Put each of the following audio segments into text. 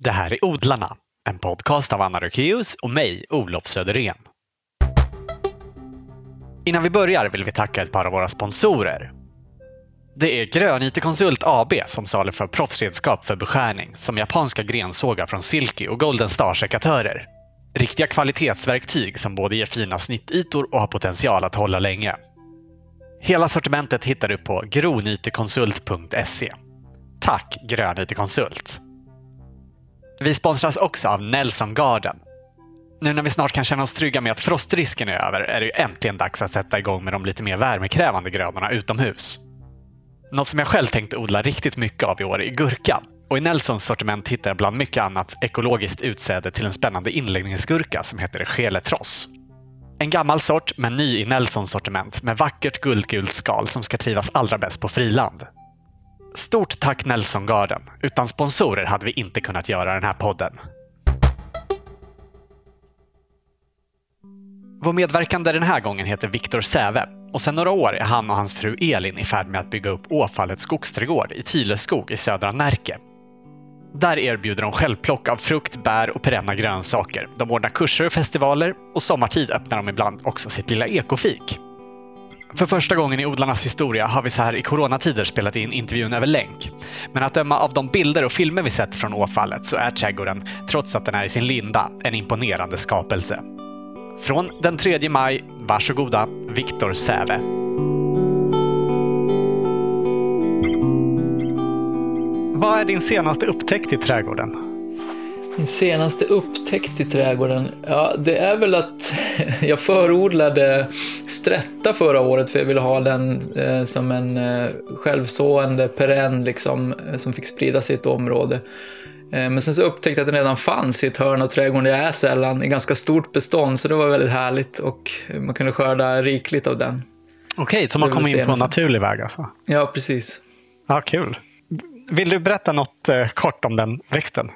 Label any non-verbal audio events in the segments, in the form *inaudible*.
Det här är Odlarna, en podcast av Anna Rökeus och mig, Olof Söderén. Innan vi börjar vill vi tacka ett par av våra sponsorer. Det är Grön IT Konsult AB som saluför proffsredskap för beskärning som japanska grensågar från Silky och Golden Star-sekatörer. Riktiga kvalitetsverktyg som både ger fina snittytor och har potential att hålla länge. Hela sortimentet hittar du på gronytekonsult.se. Tack Grön IT Konsult! Vi sponsras också av Nelson Garden. Nu när vi snart kan känna oss trygga med att frostrisken är över är det ju äntligen dags att sätta igång med de lite mer värmekrävande grödorna utomhus. Något som jag själv tänkt odla riktigt mycket av i år är gurka. Och i Nelsons sortiment hittar jag bland mycket annat ekologiskt utsäde till en spännande inläggningsgurka som heter Scheletross. En gammal sort, men ny i Nelsons sortiment med vackert guldgult skal som ska trivas allra bäst på friland. Stort tack Nelson Garden. Utan sponsorer hade vi inte kunnat göra den här podden. Vår medverkande den här gången heter Viktor Säve och sedan några år är han och hans fru Elin i färd med att bygga upp Åfallets skogsträdgård i Tyleskog i södra Närke. Där erbjuder de självplock av frukt, bär och perenna grönsaker. De ordnar kurser och festivaler och sommartid öppnar de ibland också sitt lilla ekofik. För första gången i odlarnas historia har vi så här i coronatider spelat in intervjun över länk. Men att döma av de bilder och filmer vi sett från åfallet så är trädgården, trots att den är i sin linda, en imponerande skapelse. Från den 3 maj, varsågoda, Viktor Säve. Vad är din senaste upptäckt i trädgården? Min senaste upptäckt i trädgården, ja det är väl att *laughs* jag förodlade strätta förra året för jag ville ha den eh, som en eh, självsående perenn liksom, eh, som fick sprida sitt område. Men sen så upptäckte jag att den redan fanns i ett hörn av trädgården där jag är sällan, i ganska stort bestånd, så det var väldigt härligt och man kunde skörda rikligt av den. Okej, så man kom in på en naturlig väg alltså? Ja, precis. Ja, kul. Vill du berätta något kort om den växten?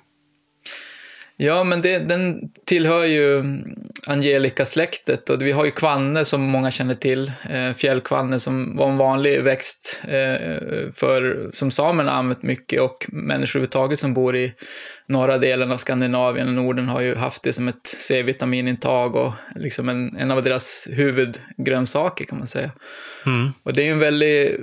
Ja, men det, den tillhör ju Angelica-släktet och vi har ju kvanne som många känner till, eh, fjällkvanne som var en vanlig växt eh, för, som samerna använt mycket och människor överhuvudtaget som bor i norra delen av Skandinavien och Norden har ju haft det som ett C-vitaminintag och liksom en, en av deras huvudgrönsaker kan man säga. Mm. Och det är en väldigt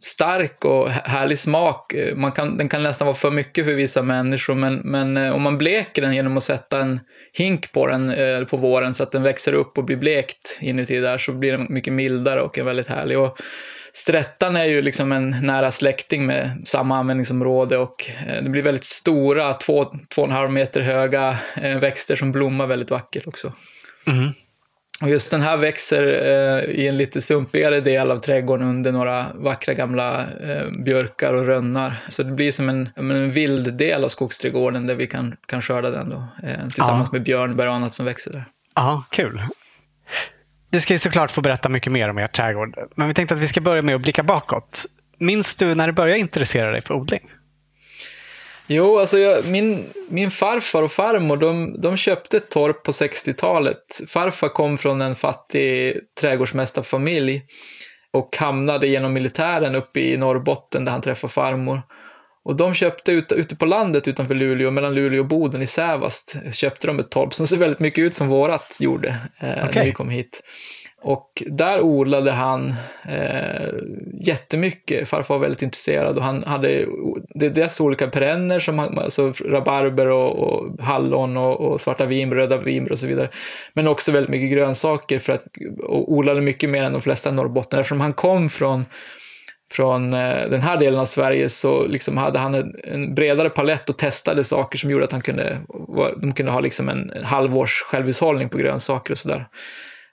stark och härlig smak. Man kan, den kan nästan vara för mycket för vissa människor, men, men eh, om man bleker den genom att sätta en hink på den eh, på våren så att den växer upp och blir blekt inuti där så blir den mycket mildare och är väldigt härlig. Och Strättan är ju liksom en nära släkting med samma användningsområde och eh, det blir väldigt stora, två, två och en halv meter höga växter som blommar väldigt vackert också. Mm. Och just den här växer eh, i en lite sumpigare del av trädgården under några vackra gamla eh, björkar och rönnar. Så det blir som en, en vild del av skogsträdgården där vi kan, kan skörda den då, eh, tillsammans ja. med björnbär och annat som växer där. Ja, kul. Du ska ju såklart få berätta mycket mer om er trädgård, men vi tänkte att vi ska börja med att blicka bakåt. Minns du när du började intressera dig för odling? Jo, alltså jag, min, min farfar och farmor, de, de köpte ett torp på 60-talet. Farfar kom från en fattig trädgårdsmästarfamilj och hamnade genom militären uppe i Norrbotten där han träffade farmor. Och de köpte ut, ute på landet utanför Luleå, mellan Luleå och Boden i Sävast, köpte de ett torp som ser väldigt mycket ut som vårat gjorde eh, okay. när vi kom hit. Och där odlade han eh, jättemycket. Farfar var väldigt intresserad och han hade det är dels olika perenner som alltså rabarber och, och hallon och, och, svarta vinbär, röda vinbär och så vidare. Men också väldigt mycket grönsaker för att och odlade mycket mer än de flesta i Norrbotten. Eftersom han kom från från eh, den här delen av Sverige så liksom hade han en, en, bredare palett och testade saker som gjorde att han kunde, de kunde ha liksom en, en halvårs självhushållning på grönsaker och sådär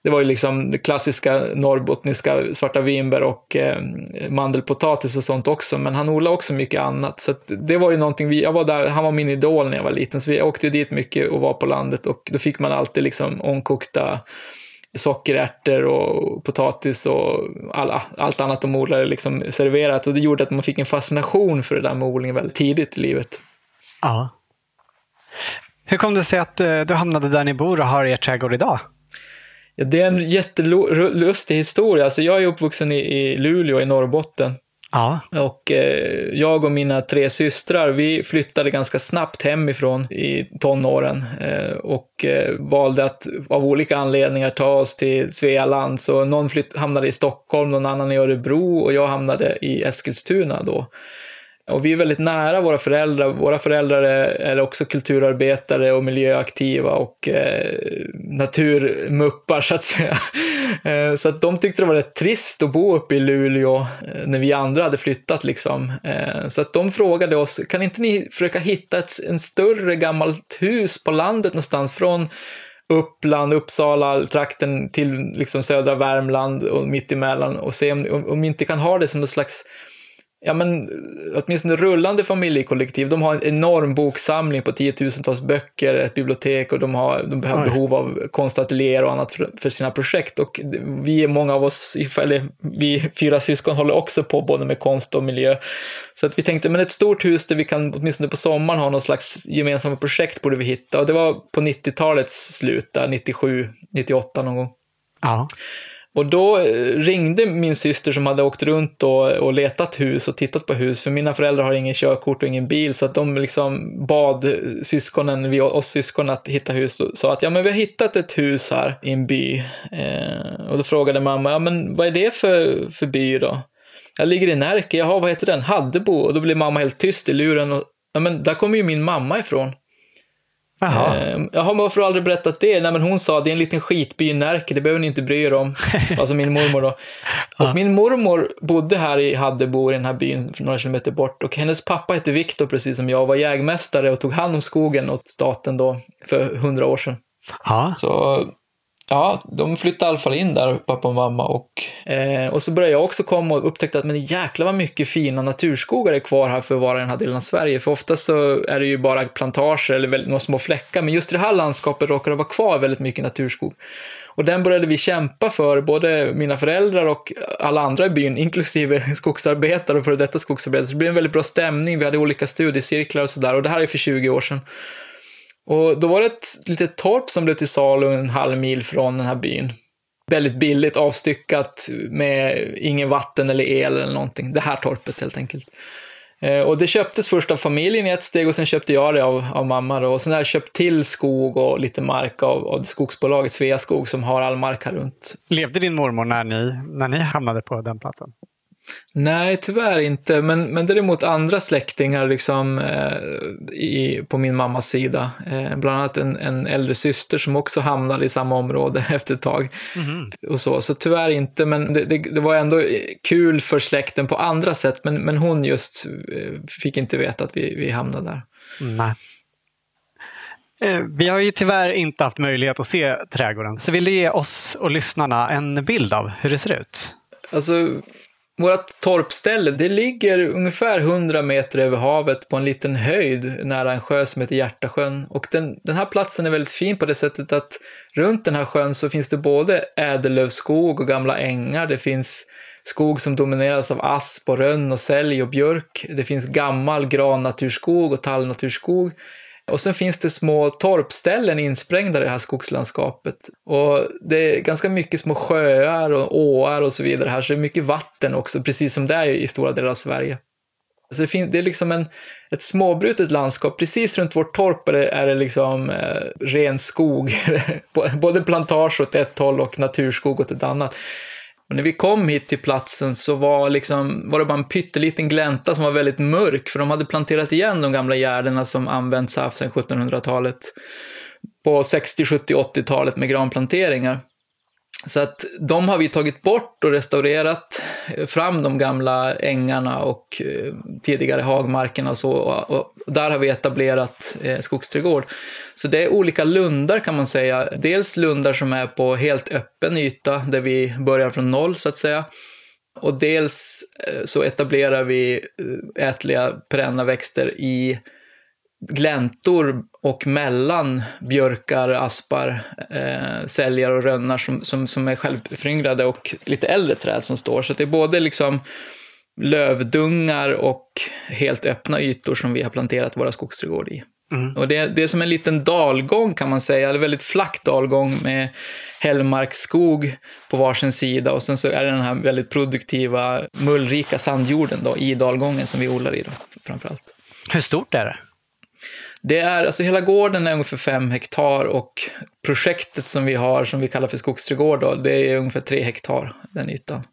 det var ju liksom det klassiska norrbottniska svarta vinbär och eh, mandelpotatis och sånt också, men han odlade också mycket annat. Så det var ju någonting, vi, jag var där, han var min idol när jag var liten, så vi åkte dit mycket och var på landet och då fick man alltid liksom ångkokta sockerärtor och potatis och alla, allt annat de odlade liksom serverat och det gjorde att man fick en fascination för det där med odling väldigt tidigt i livet. Ja. Hur kom det sig att eh, du hamnade där ni bor och har er trädgård idag? Ja, det är en jättelustig historia. Alltså jag är uppvuxen i, i Luleå i Norrbotten. Ja. Och eh, jag och mina tre systrar, vi flyttade ganska snabbt hemifrån i tonåren eh, och eh, valde att av olika anledningar ta oss till Svealand. Så någon flytt, hamnade i Stockholm, någon annan i Örebro och jag hamnade i Eskilstuna då. Och vi är väldigt nära våra föräldrar. Våra föräldrar är, också kulturarbetare och miljöaktiva och eh, naturmuppar så att säga. *laughs* Eh, så att de tyckte det var rätt trist att bo uppe i Luleå eh, när vi andra hade flyttat liksom. Eh, så att de frågade oss, kan inte ni försöka hitta ett en större gammalt hus på landet någonstans från Uppland, Uppsala, trakten till liksom södra Värmland och mittemellan och se om, om vi inte kan ha det som ett slags ja men åtminstone rullande familjekollektiv, de har en enorm boksamling på tiotusentals böcker, ett bibliotek och de har, de har behov av konstateljéer och annat för, för, sina projekt. Och vi, många av oss, eller vi fyra syskon håller också på både med konst och miljö. Så att vi tänkte, men ett stort hus där vi kan åtminstone på sommaren ha någon slags gemensamma projekt borde vi hitta. Och det var på 90-talets slut, där 97, 98 någon gång. Ja. Och då eh, ringde min syster som hade åkt runt och, och letat hus och tittat på hus, för mina föräldrar har ingen körkort och ingen bil, så att de liksom bad eh, syskonen, vi, oss syskon att hitta hus och sa att ja, men vi har hittat ett hus här i en by. Eh, och då frågade mamma, ja men vad är det för, för by då? Jag ligger i Närke, jaha vad heter den? Haddebo. Och då blev mamma helt tyst i luren och ja men där kommer ju min mamma ifrån. Jaha. Eh, jaha, men varför har du aldrig berättat det? Nej, men hon sa, det är en liten skitby i Närke, det behöver ni inte bry er om. *laughs* alltså min mormor då. Och min mormor bodde här i Haddebo, i den här byn, några kilometer bort. Och hennes pappa hette Viktor, precis som jag, och var jägmästare och tog hand om skogen åt staten då, för hundra år sedan. Ja. Så ja, de flyttade i alla fall in där, pappa och mamma. Och, eh, och så började jag också komma och upptäckte att men jäklar vad mycket fina naturskogar är kvar här för att vara i den här delen av Sverige. För ofta så är det ju bara plantager eller några små fläckar, men just i det här landskapet råkar det vara kvar väldigt mycket naturskog. Och den började vi kämpa för, både mina föräldrar och alla andra i byn, inklusive *laughs* skogsarbetare och före detta skogsarbetare. Så det blev en väldigt bra stämning, vi hade olika studiecirklar och sådär. Och det här är för 20 år sedan. Och då var det ett litet torp som blev till salu en halv mil från den här byn. Väldigt billigt avstyckat med ingen vatten eller el eller någonting. Det här torpet helt enkelt. Eh, och det köptes först av familjen i ett steg och sen köpte jag det av, av mamma. Då. Och sen har jag köpt till skog och lite mark av, av skogsbolaget Sveaskog som har all mark här runt. Levde din mormor när ni, när ni hamnade på den platsen? Nej, tyvärr inte. Men, men däremot andra släktingar liksom, eh, i, på min mammas sida. Eh, bland annat en, en äldre syster som också hamnade i samma område *laughs* efter ett tag. Mhm. Och så. så tyvärr inte, men det, det, det var ändå kul för släkten på andra sätt. Men, men hon just eh, fick inte veta att vi, vi hamnade där. Nej. Eh, Vi har ju tyvärr inte haft möjlighet att se trädgården, så vill du ge oss och lyssnarna en bild av hur det ser ut? Alltså, vårt torpställe, det ligger ungefär 100 meter över havet på en liten höjd nära en sjö som heter Hjärtasjön. Och den, den här platsen är väldigt fin på det sättet att runt den här sjön så finns det både ädellövskog och gamla ängar. Det finns skog som domineras av asp och rönn och sälj och björk. Det finns gammal grannaturskog och tallnaturskog. Och sen finns det små torpställen insprängda i det här skogslandskapet. Och det är ganska mycket små sjöar och åar och så vidare här, så det är mycket vatten också, precis som det är i stora delar av Sverige. Så det, finns, det är liksom en, ett småbrutet landskap. Precis runt vårt torp är det, är det liksom eh, ren skog. *laughs* Både plantage åt ett håll och naturskog åt ett annat. Och när vi kom hit till platsen så var, liksom, var det bara en pytteliten glänta som var väldigt mörk, för de hade planterat igen de gamla gärdena som använts här sedan 1700-talet. På 60, 70, 80-talet med granplanteringar. Så att de har vi tagit bort och restaurerat eh, fram de gamla ängarna och eh, tidigare hagmarkerna och så. Och, där har vi etablerat eh, skogsträdgård. Så det är olika lundar kan man säga. Dels lundar som är på helt öppen yta där vi börjar från noll så att säga. Och dels så etablerar vi ätliga perenna växter i gläntor och mellan björkar, aspar, eh, säljar och rönnar som, som, som är självföryngrade och lite äldre träd som står. Så det är både liksom lövdungar och helt öppna ytor som vi har planterat våra skogsträdgård i. Mm. Och det, det är som en liten dalgång kan man säga, eller väldigt flack dalgång med hällmarksskog på varsin sida och sen så är det den här väldigt produktiva, mullrika sandjorden då, i dalgången som vi odlar i då, framförallt. Hur stort är det? Det är, alltså hela gården är ungefär fem hektar och projektet som vi har, som vi kallar för skogsträdgård, då, det är ungefär tre hektar, den ytan.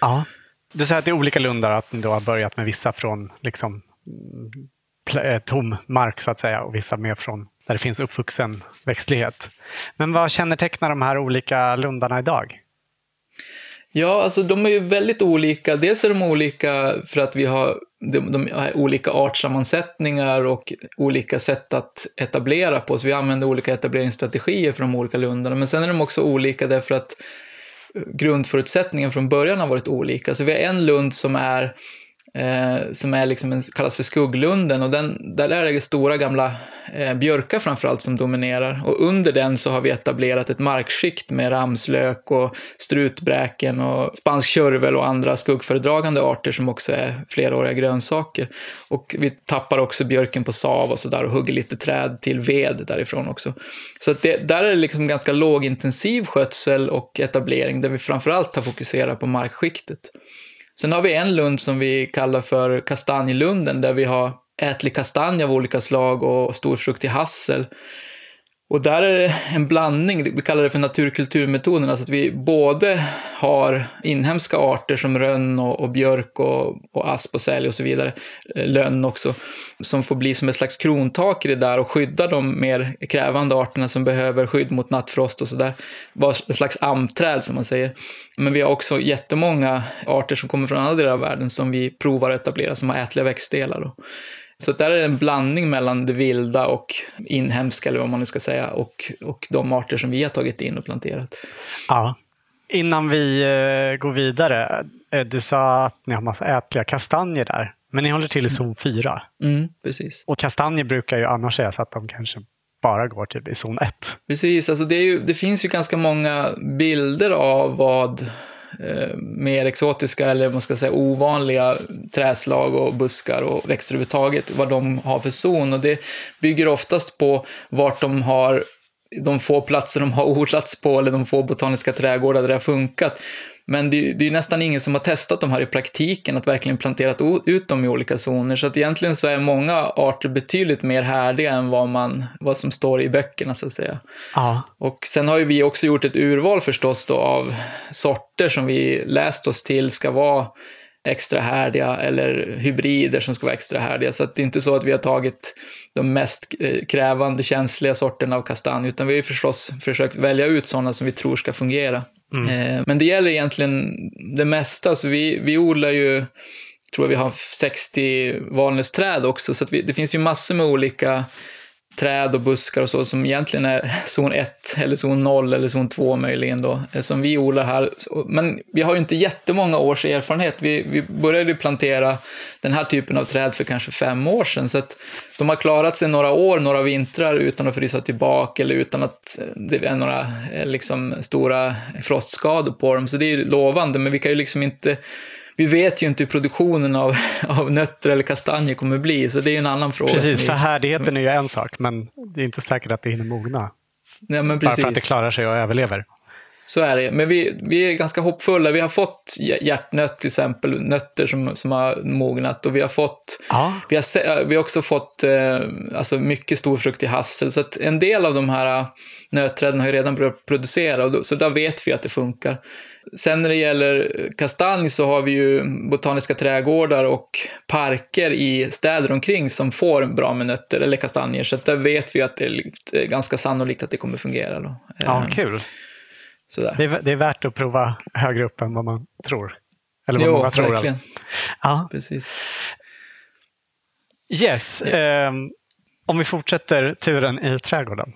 Ja. Du säger att det är olika lundar, att ni då har börjat med vissa från liksom, eh, tom mark så att säga och vissa mer från där det finns uppvuxen växtlighet. Men vad kännetecknar de här olika lundarna idag? Ja, alltså de är ju väldigt olika. Dels är de olika för att vi har, de, de har olika artsammansättningar och olika sätt att etablera på. Så vi använder olika etableringsstrategier för de olika lundarna. Men sen är de också olika därför att grundförutsättningen från början har varit olika. Så vi har en lund som är eh, som är liksom en, kallas för skugglunden och den, där är det stora gamla eh, björkar framförallt som dominerar. Och under den så har vi etablerat ett markskikt med ramslök och strutbräken och spansk körvel och andra skuggföredragande arter som också är fleråriga grönsaker. Och vi tappar också björken på sav och sådär och hugger lite träd till ved därifrån också. Så det, där är det liksom ganska lågintensiv skötsel och etablering där vi framförallt har fokuserat på markskiktet. Sen har vi en lund som vi kallar för kastanjelunden där vi har ätlig kastanj av olika slag och storfruktig hassel. Och där är det en blandning, vi kallar det för naturkulturmetoden, alltså att vi både har inhemska arter som rönn och, och björk och, och asp och sälj och så vidare, eh, lönn också, som får bli som ett slags krontak i det där och skydda de mer krävande arterna som behöver skydd mot nattfrost och sådär. Vara ett slags amträd som man säger. Men vi har också jättemånga arter som kommer från andra delar av världen som vi provar att etablera, som har ätliga växtdelar. Då. Så där är det en blandning mellan det vilda och inhemska, eller vad man nu ska säga, och, och de arter som vi har tagit in och planterat. Ja. Innan vi eh, går vidare, eh, du sa att ni har massa ätliga kastanjer där, men ni håller till i zon 4. Mm, precis. Och kastanjer brukar ju annars säga så att de kanske bara går typ i zon 1. Precis, alltså det, ju, det finns ju ganska många bilder av vad eh, mer exotiska eller man ska säga ovanliga träslag och buskar och växter överhuvudtaget, vad de har för zon. Och det bygger oftast på vart de har de få platser de har *laughs* odlats på eller de få botaniska trädgårdar där det har funkat. Men det, det är nästan ingen som har testat de här i praktiken, att verkligen planterat ut dem i olika zoner. Så att egentligen så är många arter betydligt mer härdiga än vad, man, vad som står i böckerna, så att säga. Ja. Och sen har ju vi också gjort ett urval förstås då av sorter som vi läst oss till ska vara extra härdiga eller hybrider som ska vara extra härdiga. Så att det är inte så att vi har tagit de mest eh, krävande, känsliga sorterna av kastanj, utan vi har förstås försökt välja ut sådana som vi tror ska fungera. Mm. Eh, men det gäller egentligen det mesta, så vi, vi odlar ju tror jag vi har 60 valnötsträd också, så vi, det finns ju massor med olika träd och buskar och så som egentligen är *laughs* zon 1 eller zon 0 eller zon 2 möjligen då, eh, som vi odlar här. Men vi har ju inte jättemånga års erfarenhet. Vi, vi började plantera den här typen av träd för kanske fem år sedan, så att de har klarat sig några år, några vintrar utan att frysa tillbaka eller utan att eh, det är några eh, liksom, stora frostskador på dem, så det är ju lovande, men vi kan ju liksom inte vi vet ju inte hur produktionen av, *laughs* av nötter eller kastanjer kommer bli, så det är en annan fråga. Precis, för härdigheten är ju en sak, men det är inte säkert att det hinner mogna. Ja, men precis. Bara för att det klarar sig och överlever. Så är det. Men vi, vi är ganska hoppfulla. Vi har fått hjärtnöt till exempel, nötter som, som har mognat. Och vi har, fått, ja. vi har, vi har också fått eh, alltså mycket stor frukt i hassel. Så att en del av de här nötträden har ju redan börjat producera. Och då, så där vet vi att det funkar. Sen när det gäller kastanj så har vi ju botaniska trädgårdar och parker i städer omkring som får bra med nötter eller kastanjer. Så där vet vi att det är ganska sannolikt att det kommer fungera. Då. Ja, kul. Sådär. Det, är, det är värt att prova högre upp än vad man tror. Eller vad jo, många tror. verkligen. Ja. Precis. Yes. Ja. Um, om vi fortsätter turen i trädgården.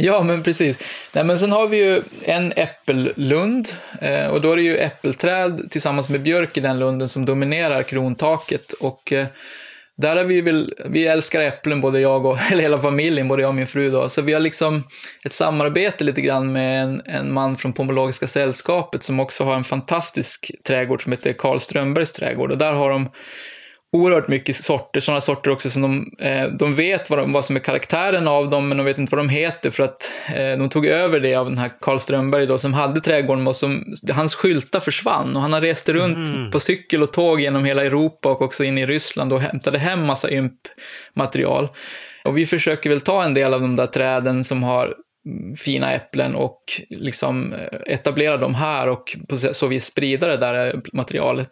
Ja, men precis. Nej, men sen har vi ju en äppellund eh, och då är det ju äppelträd tillsammans med björk i den lunden som dominerar krontaket. Och eh, där har vi väl, vi älskar äpplen både jag och, *laughs* eller hela familjen, både jag och min fru då. Så vi har liksom ett samarbete lite grann med en, en man från Pomologiska sällskapet som också har en fantastisk trädgård som heter Karl Strömbergs trädgård. Och där har de oerhört mycket sorter, sådana sorter också som de, eh, de vet vad, de, vad som är karaktären av dem, men de vet inte vad de heter för att eh, de tog över det av den här Karl Strömberg då, som hade trädgården och som, hans skyltar försvann och han har rest runt mm. på cykel och tåg genom hela Europa och också in i Ryssland och hämtade hem massa ymp-material. Och vi försöker väl ta en del av de där träden som har fina äpplen och liksom eh, etablera dem här och på så vis sprida det där eh, materialet.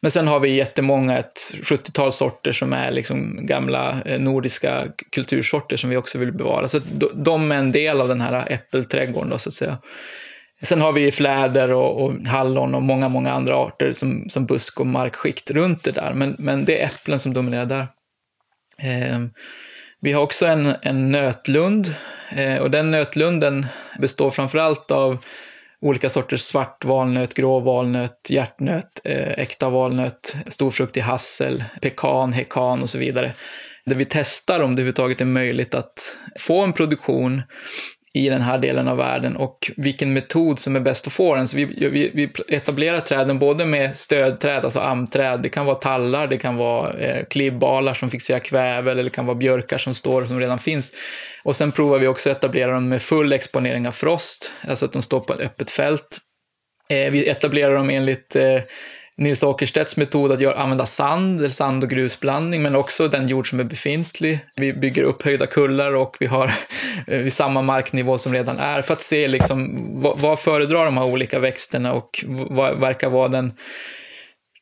Men sen har vi jättemånga, ett 70-tal sorter som är liksom gamla eh, nordiska kultursorter som vi också vill bevara. Så de är en del av den här äppelträdgården då, så att säga. Sen har vi fläder och, och, hallon och många, många andra arter som, som busk och markskikt runt det där. Men, men det är äpplen som dominerar där. Eh, vi har också en, en nötlund eh, och den nötlunden består framförallt av olika sorters svart valnöt, grå valnöt, hjärtnöt, eh, äkta valnöt, storfruktig hassel, pekan, hekan och så vidare. Där vi testar om det överhuvudtaget är möjligt att få en produktion i den här delen av världen och vilken metod som är bäst att få den. Så vi, vi, vi etablerar träden både med stödträd, alltså amträd, det kan vara tallar, det kan vara eh, klibbalar som fixerar kväve eller det kan vara björkar som står som redan finns. Och sen provar vi också att etablera dem med full exponering av frost, alltså att de står på ett öppet fält. Eh, vi etablerar dem enligt eh, Nils Åkerstedts metod att göra, använda sand, eller sand och grusblandning, men också den jord som är befintlig. Vi bygger upp höjda kullar och vi har *laughs* eh, vid samma marknivå som redan är för att se liksom, vad, vad föredrar de här olika växterna och vad verkar vara den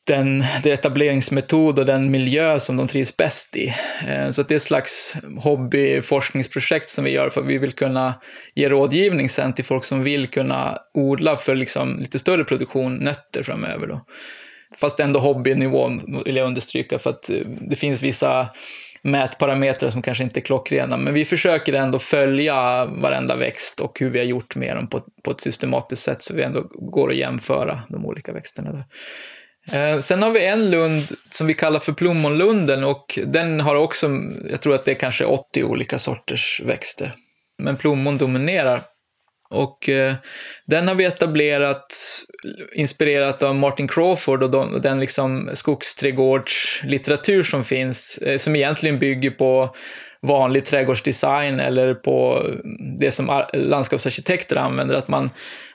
den, den etableringsmetod och den miljö som de trivs bäst i. Eh, så det är ett slags hobbyforskningsprojekt som vi gör för att vi vill kunna ge rådgivning sen till folk som vill kunna odla för liksom lite större produktion nötter framöver. Då. Fast ändå hobbynivå vill jag understryka för att eh, det finns vissa mätparametrar som kanske inte är klockrena, men vi försöker ändå följa varenda växt och hur vi har gjort med dem på, på ett systematiskt sätt så vi ändå går att jämföra de olika växterna. Där. Eh, sen har vi en lund som vi kallar för plommonlunden och den har också, jag tror att det är kanske 80 olika sorters växter. Men plommon dominerar. Och eh, den har vi etablerat, inspirerat av Martin Crawford och de, den liksom skogsträdgårdslitteratur som finns, eh, som egentligen bygger på vanlig trädgårdsdesign eller på det som landskapsarkitekter använder, att man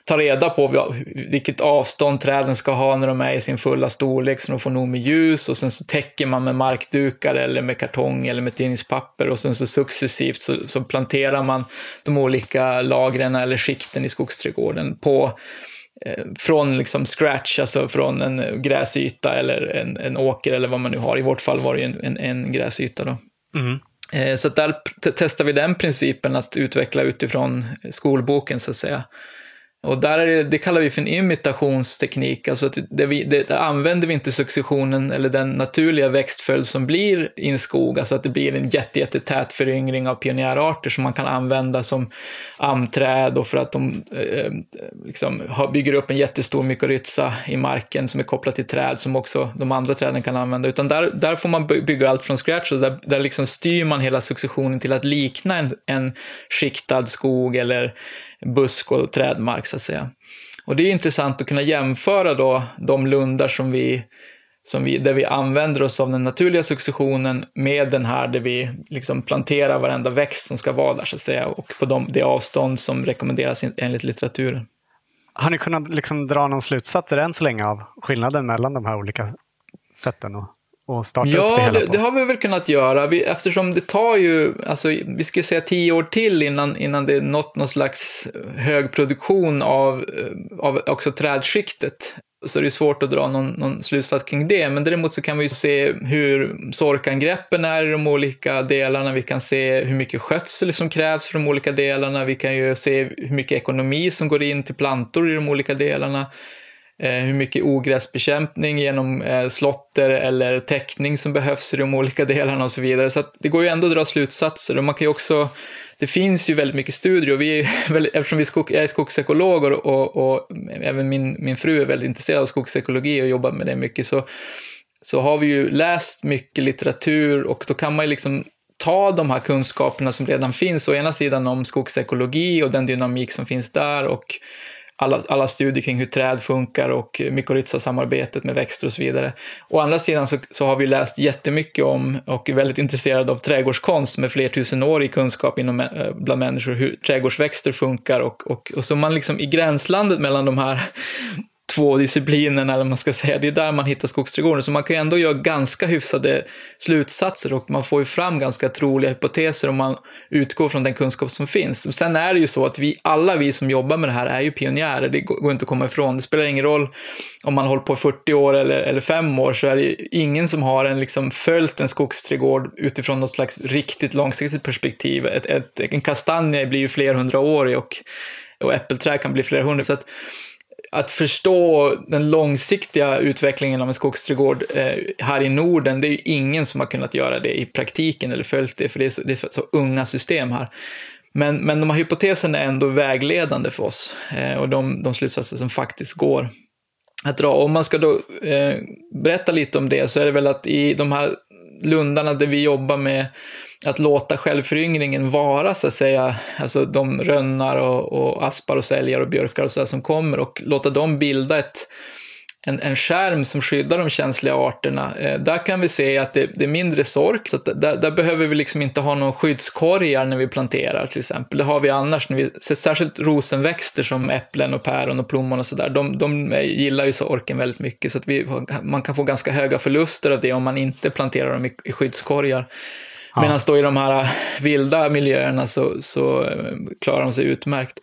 tar reda på vilket avstånd träden ska ha när de är i sin fulla storlek så de får nog med ljus och sen så täcker man med markdukar eller med kartong eller med tidningspapper och sen så successivt så, så planterar man de olika lagren eller skikten i skogsträdgården på eh, från liksom scratch, alltså från en gräsyta eller en, en åker eller vad man nu har. I vårt fall var det en, en, en gräsyta. Då. Mm. Eh, så där testar vi den principen att utveckla utifrån skolboken så att säga. Och där är det, det kallar vi för en imitationsteknik, alltså att det vi, det, där använder vi inte successionen eller den naturliga växtföljd som blir i en skog, alltså att det blir en jättetät föryngring av pionjärarter som man kan använda som amträd och för att de eh, liksom bygger upp en jättestor mykorrhiza i marken som är kopplad till träd som också de andra träden kan använda. Utan där, där får man bygga allt från scratch och där, där liksom styr man hela successionen till att likna en, en skiktad skog eller busk och trädmark så att säga. Och det är intressant att kunna jämföra då de lundar som vi, som vi, där vi använder oss av den naturliga successionen med den här där vi liksom planterar varenda växt som ska vara där så att säga och på de, det avstånd som rekommenderas enligt litteraturen. Har ni kunnat liksom dra någon slutsats än så länge av skillnaden mellan de här olika sätten? Och och starta ja, upp det hela? Ja, det har vi väl kunnat göra. Vi, eftersom det tar ju, alltså, vi ska säga tio år till innan, innan det nått någon slags hög produktion av, eh, av också trädskiktet. Så det är svårt att dra någon, någon slutsats kring det. Men däremot så kan vi ju se hur sorkangreppen är i de olika delarna. Vi kan se hur mycket skötsel som krävs för de olika delarna. Vi kan ju se hur mycket ekonomi som går in till plantor i de olika delarna. Eh, hur mycket ogräsbekämpning genom eh, slotter eller täckning som behövs i de olika *laughs* delarna och så vidare. Så det går ju ändå att dra slutsatser och man kan ju också det finns ju väldigt mycket studier och vi är, *laughs* eftersom vi skog, är skogsekologer och, och, och, även min, min fru är väldigt intresserad av skogsekologi och jobbar med det mycket så, så har vi ju läst mycket litteratur och då kan man ju liksom ta de här kunskaperna som redan finns, å ena sidan om skogsekologi och den dynamik som finns där och alla, alla studier kring hur träd funkar och mykorrhiza-samarbetet med växter och så vidare. Å andra sidan så, så har vi läst jättemycket om och är väldigt intresserade av trädgårdskonst med flertusenårig kunskap inom, eh, bland människor, hur trädgårdsväxter funkar och, och, och så man liksom i gränslandet mellan de här två disciplinerna, eller man ska säga. Det är där man hittar skogsträdgården. Så man kan ju ändå göra ganska hyfsade slutsatser och man får ju fram ganska troliga hypoteser om man utgår från den kunskap som finns. Och sen är det ju så att vi, alla vi som jobbar med det här är ju pionjärer. Det går inte att komma ifrån. Det spelar ingen roll om man håller på i 40 år eller, eller 5 år så är det ingen som har en, liksom, följt en skogsträdgård utifrån något slags riktigt långsiktigt perspektiv. Ett, ett, en kastanje blir ju flerhundraårig hundra år och, och äppelträd kan bli flera hundra. Så att, att förstå den långsiktiga utvecklingen av en skogsträdgård eh, här i Norden, det är ju ingen som har kunnat göra det i praktiken eller följt det, för det är så, det är så unga system här. Men, men de här hypoteserna är ändå vägledande för oss eh, och de, de slutsatser som faktiskt går att dra. Om man ska då eh, berätta lite om det så är det väl att i de här lundarna där vi jobbar med att låta självföryngringen vara, så att säga, alltså de rönnar och, och aspar och säljar och björkar och så som kommer och låta dem bilda ett, en, en skärm som skyddar de känsliga arterna. Eh, där kan vi se att det, det är mindre sork, så där, där, behöver vi liksom inte ha någon skyddskorgar när vi planterar till exempel. Det har vi annars, när vi ser särskilt rosenväxter som äpplen och päron och plommon och sådär. De, de gillar ju sorken väldigt mycket, så att vi, man kan få ganska höga förluster av det om man inte planterar dem i, i skyddskorgar. Ja. Medan då i de här vilda miljöerna så, så eh, klarar de sig utmärkt.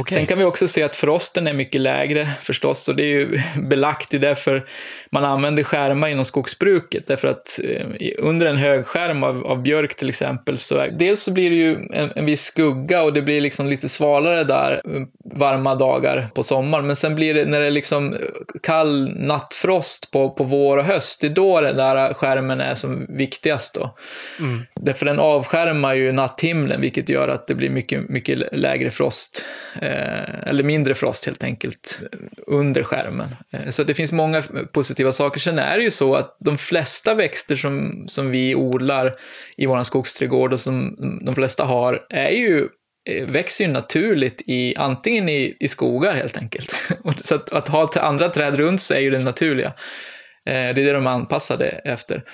Okay. Sen kan vi också se att frosten är mycket lägre förstås, och det är ju *laughs* belagt. Det är därför man använder skärmar inom skogsbruket. Därför att eh, under en hög skärm av, av björk till exempel, så är, dels så blir det ju en, en viss skugga och det blir liksom lite svalare där eh, varma dagar på sommaren. Men sen blir det, när det är liksom kall nattfrost på, på vår och höst, det är då den där skärmen är som viktigast. Då. Mm. Därför den avskärmar ju natthimlen, vilket gör att det blir mycket, mycket lägre frost, eh, eller mindre frost helt enkelt, under skärmen. Eh, så det finns många positiva saker. Sen är det ju så att de flesta växter som, som vi odlar i vår skogsträdgård och som de flesta har, är ju eh, växer ju naturligt i, antingen i, i skogar helt enkelt. *laughs* så att, att ha andra träd runt sig är ju det naturliga. Eh, det är det de är anpassade efter.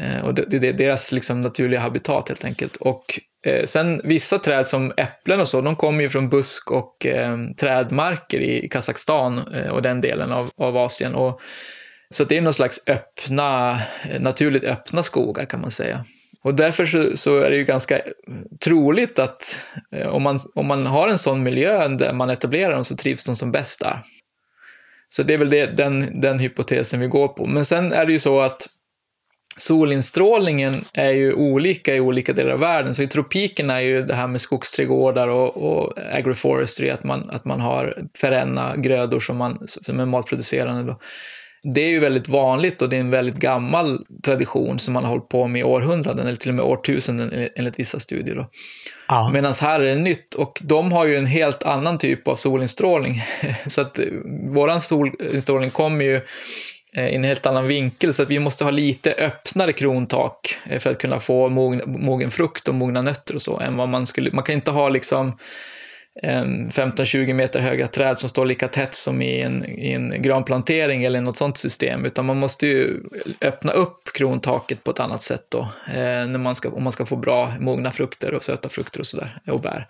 Eh, och det, är deras liksom naturliga habitat helt enkelt. Och eh, sen vissa träd som äpplen och så, de kommer ju från busk och eh, trädmarker i Kazakstan eh, och den delen av, av Asien. Och, så det är någon slags öppna, eh, naturligt öppna skogar kan man säga. Och därför så, så, är det ju ganska troligt att eh, om, man, om man har en sån miljö där man etablerar dem så trivs de som bäst där. Så det är väl det, den, den hypotesen vi går på. Men sen är det ju så att solinstrålningen är ju olika i olika delar av världen. Så i tropikerna är ju det här med skogsträdgårdar och, och agroforestry, att man, att man har perenna grödor som, man, som är matproducerande. Då. Det är ju väldigt vanligt och det är en väldigt gammal tradition som man har hållit på med i århundraden, eller till och med årtusenden enligt vissa studier. Då. Ja. Medan här är det nytt och de har ju en helt annan typ av solinstrålning. *laughs* Så att våran solinstrålning kommer ju Eh, Eh, i en helt annan vinkel, så att vi måste ha lite öppnare krontak eh, för att kunna få mogen, mogen frukt och mogna nötter och så, än vad man skulle, man kan inte ha liksom ehm, 15-20 meter höga träd som står lika tätt som i en, i en granplantering eller något sånt system, utan man måste ju öppna upp krontaket på ett annat sätt då, eh, när man ska, om man ska få bra mogna frukter och söta frukter och sådär, och bär.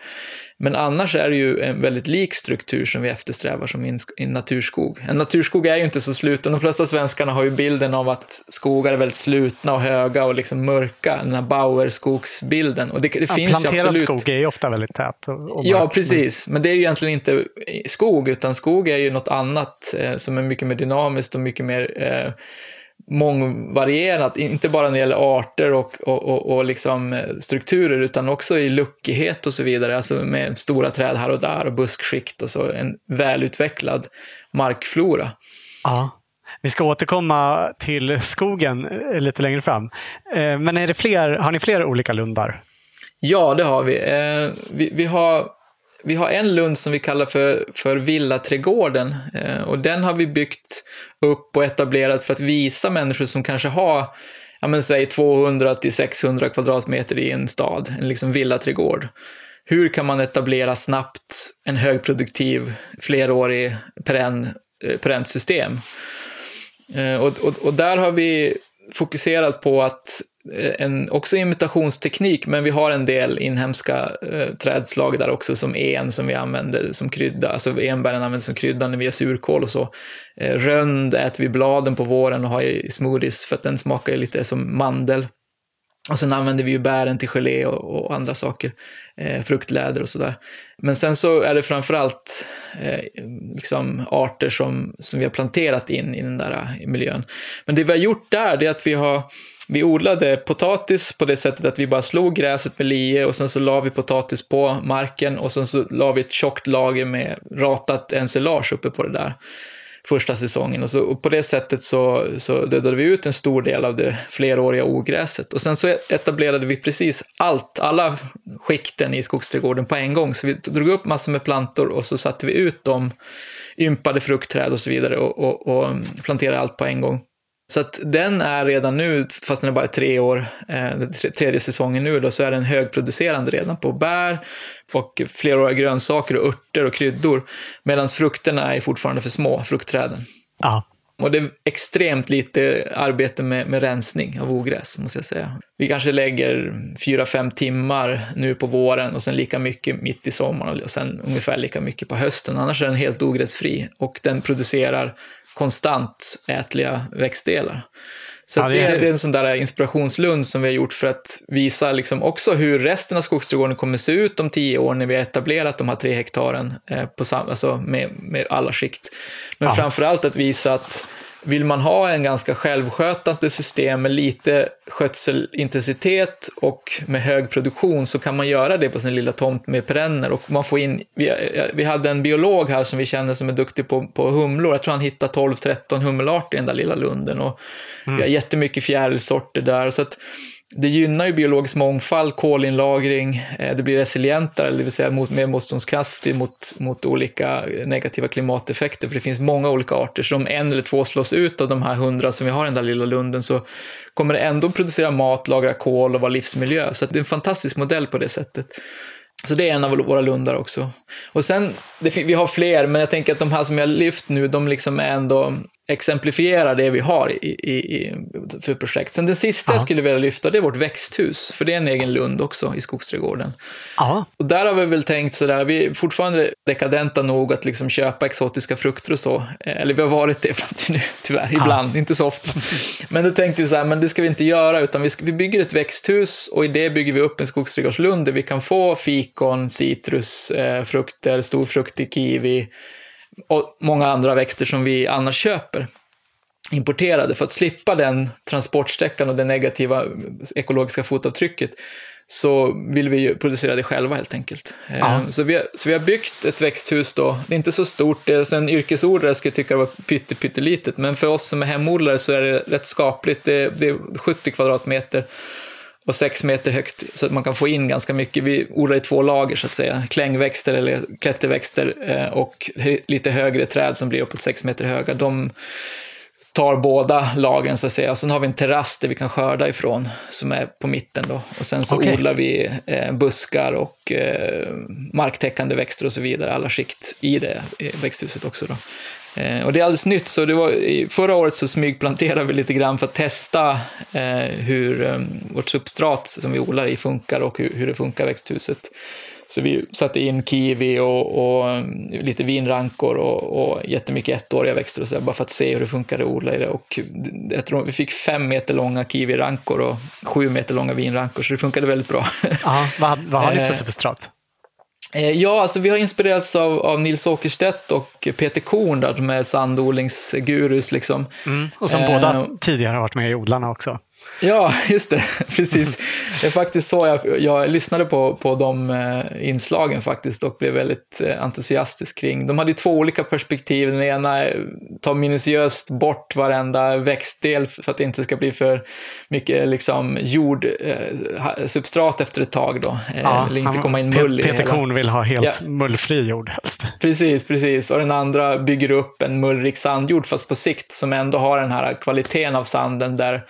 Men annars är det ju en väldigt lik struktur som vi eftersträvar som i naturskog. En naturskog är ju inte så sluten. De flesta svenskarna har ju bilden av att skogar är väldigt slutna och höga och liksom mörka, den här Bauer-skogsbilden. Och det, det ja, finns ju absolut. Planterad skog är ju ofta väldigt tät. Ja, precis. Men det är ju egentligen inte skog, utan skog är ju något annat eh, som är mycket mer dynamiskt och mycket mer eh, mångvarierat, inte bara när det gäller arter och, och, och, och liksom eh, strukturer, utan också i luckighet och så vidare, alltså med stora träd här och där och buskskikt och så, en välutvecklad markflora. Ja. Vi ska återkomma till skogen eh, lite längre fram. Eh, men är det fler, har ni fler olika lundar? Ja, det har vi. Vi, vi har vi har en lund som vi kallar för, för Villaträdgården eh, och den har vi byggt upp och etablerat för att visa människor som kanske har ja, men säg 200 till 600 kvadratmeter i en stad, en liksom villaträdgård. hur kan man etablera snabbt en högproduktiv, flerårig perenn, eh, perennsystem? Eh, och, och, och där har vi fokuserat på att Eh, en, också imitationsteknik, men vi har en del inhemska eh, trädslag där också, som en som vi använder som krydda, alltså enbären använder som krydda när vi gör surkål och så. Eh, rönd äter vi bladen på våren och har i smoothies för att den smakar lite som mandel. Och sen använder vi ju bären till gelé och, och andra saker, eh, fruktläder och sådär. Men sen så är det framförallt eh, liksom arter som, som vi har planterat in i den där eh, miljön. Men det vi har gjort där, det är att vi har vi odlade potatis på det sättet att vi bara slog gräset med lie och sen så la vi potatis på marken och sen så la vi ett tjockt lager med ratat ensilage uppe på det där första säsongen. Och, så, och på det sättet så, så dödade vi ut en stor del av det fleråriga ogräset. Och sen så etablerade vi precis allt, alla skikten i skogsträdgården på en gång. Så vi drog upp massor med plantor och så satte vi ut dem, ympade fruktträd och så vidare och, och, och planterade allt på en gång. Så att den är redan nu, fast den är bara tre år, eh, tredje säsongen nu då, så är den högproducerande redan på bär och fleråriga grönsaker och örter och kryddor. Medan frukterna är fortfarande för små, fruktträden. Ja. Och det är extremt lite arbete med, med rensning av ogräs, måste jag säga. Vi kanske lägger fyra fem timmar nu på våren och sen lika mycket mitt i sommaren och sen ungefär lika mycket på hösten. Annars är den helt ogräsfri och den producerar konstant ätliga växtdelar. Så ja, det, är... det, är en sån där inspirationslund som vi har gjort för att visa liksom också hur resten av skogsträdgården kommer se ut om tio år när vi har etablerat de här tre hektaren eh, på sam- alltså med, med alla skikt. Men ja. framför allt att visa att vill man ha en ganska självskötande system med lite skötselintensitet och med hög produktion så kan man göra det på sin lilla tomt med perenner. Och man får in, vi, vi hade en biolog här som vi känner som är duktig på, på humlor. Jag tror han hittade 12-13 hummelarter i den där lilla lunden. Och mm. Vi har jättemycket fjärilsorter där. Så att, det gynnar ju biologisk mångfald, kolinlagring, eh, det blir resilientare, det vill säga mot, mer motståndskraftigt mot, mot olika negativa klimateffekter, för det finns många olika arter, så om en eller två slås ut av de här hundra som vi har i den där lilla lunden så kommer det ändå producera mat, lagra kol och vara livsmiljö, så det är en fantastisk modell på det sättet. Så det är en av våra lundar också. Och sen, det, vi har fler, men jag tänker att de här som jag lyft nu, de liksom är ändå exemplifierar det vi har i, i, för projekt. Sen den sista Aha. jag skulle vilja lyfta, det är vårt växthus, för det är en egen lund också i skogsträdgården. Aha. Och där har vi väl tänkt sådär, vi är fortfarande dekadenta nog att liksom köpa exotiska frukter och så. Eh, eller vi har varit det fram till nu, *laughs* tyvärr, ibland, Aha. inte så ofta. Men då tänkte vi så här, men det ska vi inte göra, utan vi, ska, vi bygger ett växthus och i det bygger vi upp en skogsträdgårdslund där vi kan få fikon, citrus, eh, frukter, storfruktig kiwi, och många andra växter som vi annars köper importerade för att slippa den transportsträckan och det negativa ekologiska fotavtrycket så vill vi ju producera det själva helt enkelt. Ja. Så, vi har, så vi har byggt ett växthus då, det är inte så stort, det är, så en yrkesodlare skulle tycka det var pytte, pyttelitet, men för oss som är hemodlare så är det rätt skapligt, det, det är 70 kvadratmeter och sex meter högt så att man kan få in ganska mycket. Vi odlar i två lager så att säga, klängväxter eller klätterväxter eh, och lite högre träd som blir uppåt sex meter höga. De tar båda lagren så att säga. Och sen har vi en terrass där vi kan skörda ifrån som är på mitten då. Och sen så okay. odlar vi eh, buskar och eh, marktäckande växter och så vidare, alla skikt i det växthuset också då. Eh, och det är alldeles nytt, så det var, förra året så smygplanterade *laughs* vi lite grann för att testa eh, hur eh, vårt substrat som vi odlar i funkar och hur, det funkar växthuset. Så vi satte in kiwi och, och mm, lite vinrankor och, och jättemycket ettåriga växter och så där, bara för att se hur det funkar att odla i det. Och jag tror vi fick fem meter långa kiwirankor och sju meter långa vinrankor, så det funkade väldigt bra. Aha, vad, vad har ni för substrat? Eh, ja, alltså vi har inspirerats av, av Nils Åkerstedt och Peter Korn, där, som är sandodlingsgurus. Liksom. Mm, och som eh, båda tidigare har varit med i Odlarna också. Ja, *laughs* just det. Precis. Det är faktiskt så jag, jag lyssnade på, på de eh, inslagen faktiskt och blev väldigt eh, entusiastisk kring. De hade ju två olika perspektiv. Den ena tar minutiöst bort varenda växtdel för att det inte ska bli för mycket liksom, jordsubstrat eh, efter ett tag. Då. Ja, Eller inte komma in mull Peter hela... Korn vill ha helt ja. mullfri jord helst. Precis, precis. Och den andra bygger upp en mullrik sandjord fast på sikt som ändå har den här kvaliteten av sanden där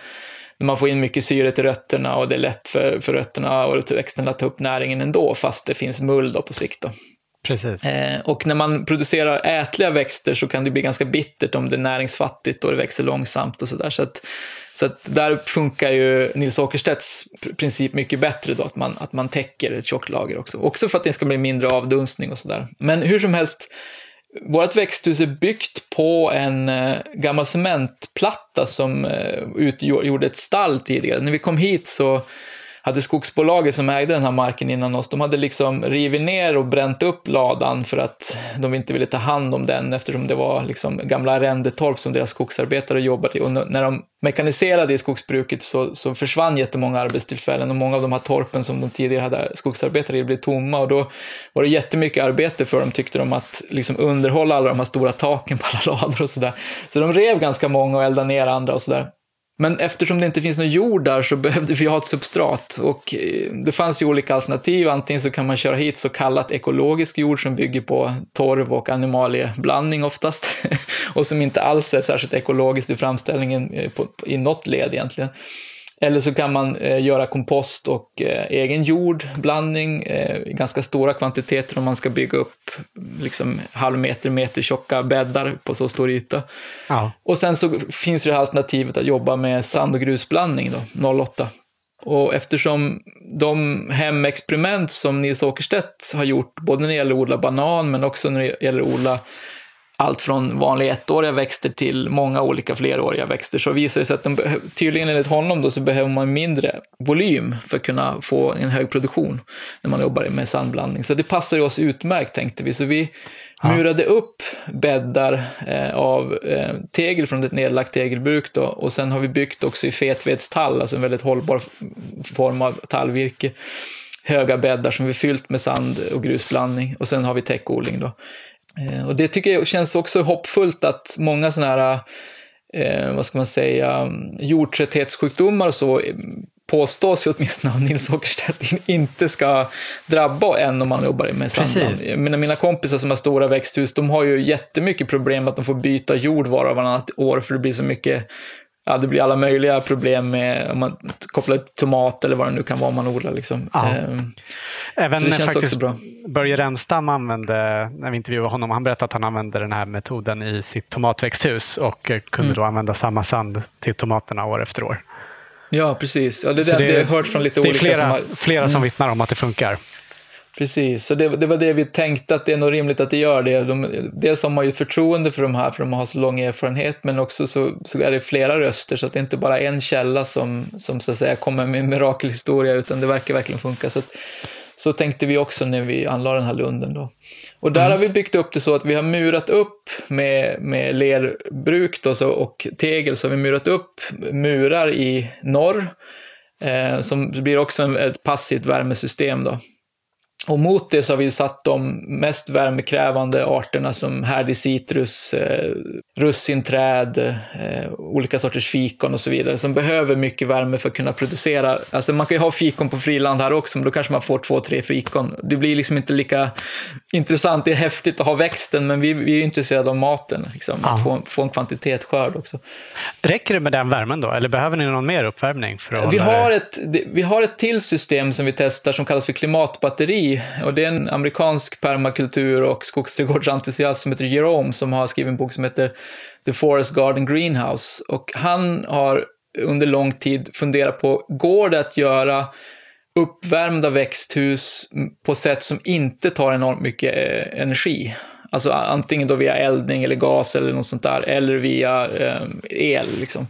man får in mycket syre till rötterna och det är lätt för, för rötterna och växterna att ta upp näringen ändå, fast det finns mull då på sikt. Då. Precis. Eh, och när man producerar ätliga växter så kan det bli ganska bittert om det är näringsfattigt och det växer långsamt och sådär. Så, att, så att där funkar ju Nils Åkerstedts princip mycket bättre då, att man, att man täcker ett tjockt lager också. Också för att det ska bli mindre avdunstning och sådär. Men hur som helst, vårt växthus är byggt på en eh, gammal cementplatta som eh, utgjorde ett stall tidigare. När vi kom hit så hade skogsbolaget som ägde den här marken innan oss, de hade liksom rivit ner och bränt upp ladan för att de inte ville ta hand om den eftersom det var liksom gamla arrendetorp som deras skogsarbetare jobbade i. Och när de mekaniserade i skogsbruket så, så försvann jättemånga arbetstillfällen och många av de här torpen som de tidigare hade skogsarbetare i blev tomma och då var det jättemycket arbete för dem tyckte de att liksom underhålla alla de här stora taken på alla *laughs* lador och sådär. Så de rev ganska många och eldade ner andra och sådär. Men eftersom det inte finns någon jord där så *laughs* behövde vi ha ett substrat och eh, det fanns ju olika alternativ. Antingen så kan man köra hit så kallat ekologisk jord som bygger på torv och animalieblandning oftast *laughs* och som inte alls är särskilt ekologiskt i framställningen eh, i något led egentligen. Eller så kan man eh, göra kompost och eh, egen jordblandning eh, i ganska stora kvantiteter om man ska bygga upp liksom halvmeter, meter tjocka bäddar på så stor yta. Ja. Och sen så finns det alternativet att jobba med sand och grusblandning då, 08. Och eftersom de hemexperiment som Nils Åkerstedt har gjort, både när det gäller att odla banan men också när det gäller att odla allt från vanliga ettåriga växter till många olika fleråriga växter, så visar det sig att de tydligen enligt honom då, så behöver man mindre volym för att kunna få en hög produktion när man jobbar med sandblandning. Så det passar oss utmärkt tänkte vi. Så vi ja. murade upp bäddar eh, av eh, tegel från ett nedlagt tegelbruk då, och sen har vi byggt också i fetvedstall, alltså en väldigt hållbar form av tallvirke höga bäddar som vi fyllt med sand och grusblandning och sen har vi täckodling då. Eh, och det tycker jag känns också hoppfullt att många sådana här, eh, vad ska man säga, jordtrötthetssjukdomar och så eh, påstås ju åtminstone av Nils Åkerstedt inte ska drabba en om man jobbar med sandland. Mina, mina kompisar som har stora växthus, de har ju jättemycket problem att de får byta jord var och varannat år för det blir så mycket ja, det blir alla möjliga problem med om man kopplar till tomat eller vad det nu kan vara man odlar. Liksom. Ja. Ehm, Även så det känns också bra. Börje Remstam använde, när vi intervjuade honom, han berättade att han använde den här metoden i sitt tomatväxthus och kunde mm. då använda samma sand till tomaterna år efter år. Ja, precis. Ja, det, är det, det, jag har hört från lite olika. Det är flera som, har, flera som mm. vittnar om att det funkar. Precis, så det, det, var det vi tänkte att det är nog rimligt att det gör det. De, dels har man ju förtroende för de här, för de har så lång erfarenhet, men också så, så är det flera röster, så att det inte bara är en källa som, som så att säga kommer med en mirakelhistoria, utan det verkar verkligen funka. Så, att, så tänkte vi också när vi anlade den här lunden. Då. Och där mm. har vi byggt upp det så att vi har murat upp med, med lerbruk då, så, och tegel, så har vi murat upp murar i norr, eh, som blir också en, ett passivt värmesystem. Då. Och mot det så har vi satt de mest värmekrävande arterna som härdig citrus, eh, russinträd, eh, olika sorters fikon och så vidare, som behöver mycket värme för att kunna producera. Alltså man kan ju ha fikon på friland här också, men då kanske man får två, tre fikon. Det blir liksom inte lika intressant, det är häftigt att ha växten, men vi, vi är intresserade av maten, liksom, att få, få en kvantitet skörd också. Räcker det med den värmen då, eller behöver ni någon mer uppvärmning? För vi, har ett, vi har ett till system som vi testar som kallas för klimatbatteri, och det är en amerikansk permakultur och skogsträdgårdsentusiast som heter Jerome som har skrivit en bok som heter The Forest Garden Greenhouse. Och han har under lång tid funderat på, går det att göra uppvärmda växthus på sätt som inte tar enormt mycket eh, energi? Alltså antingen då via eldning eller gas eller något sånt där, eller via eh, el. Liksom.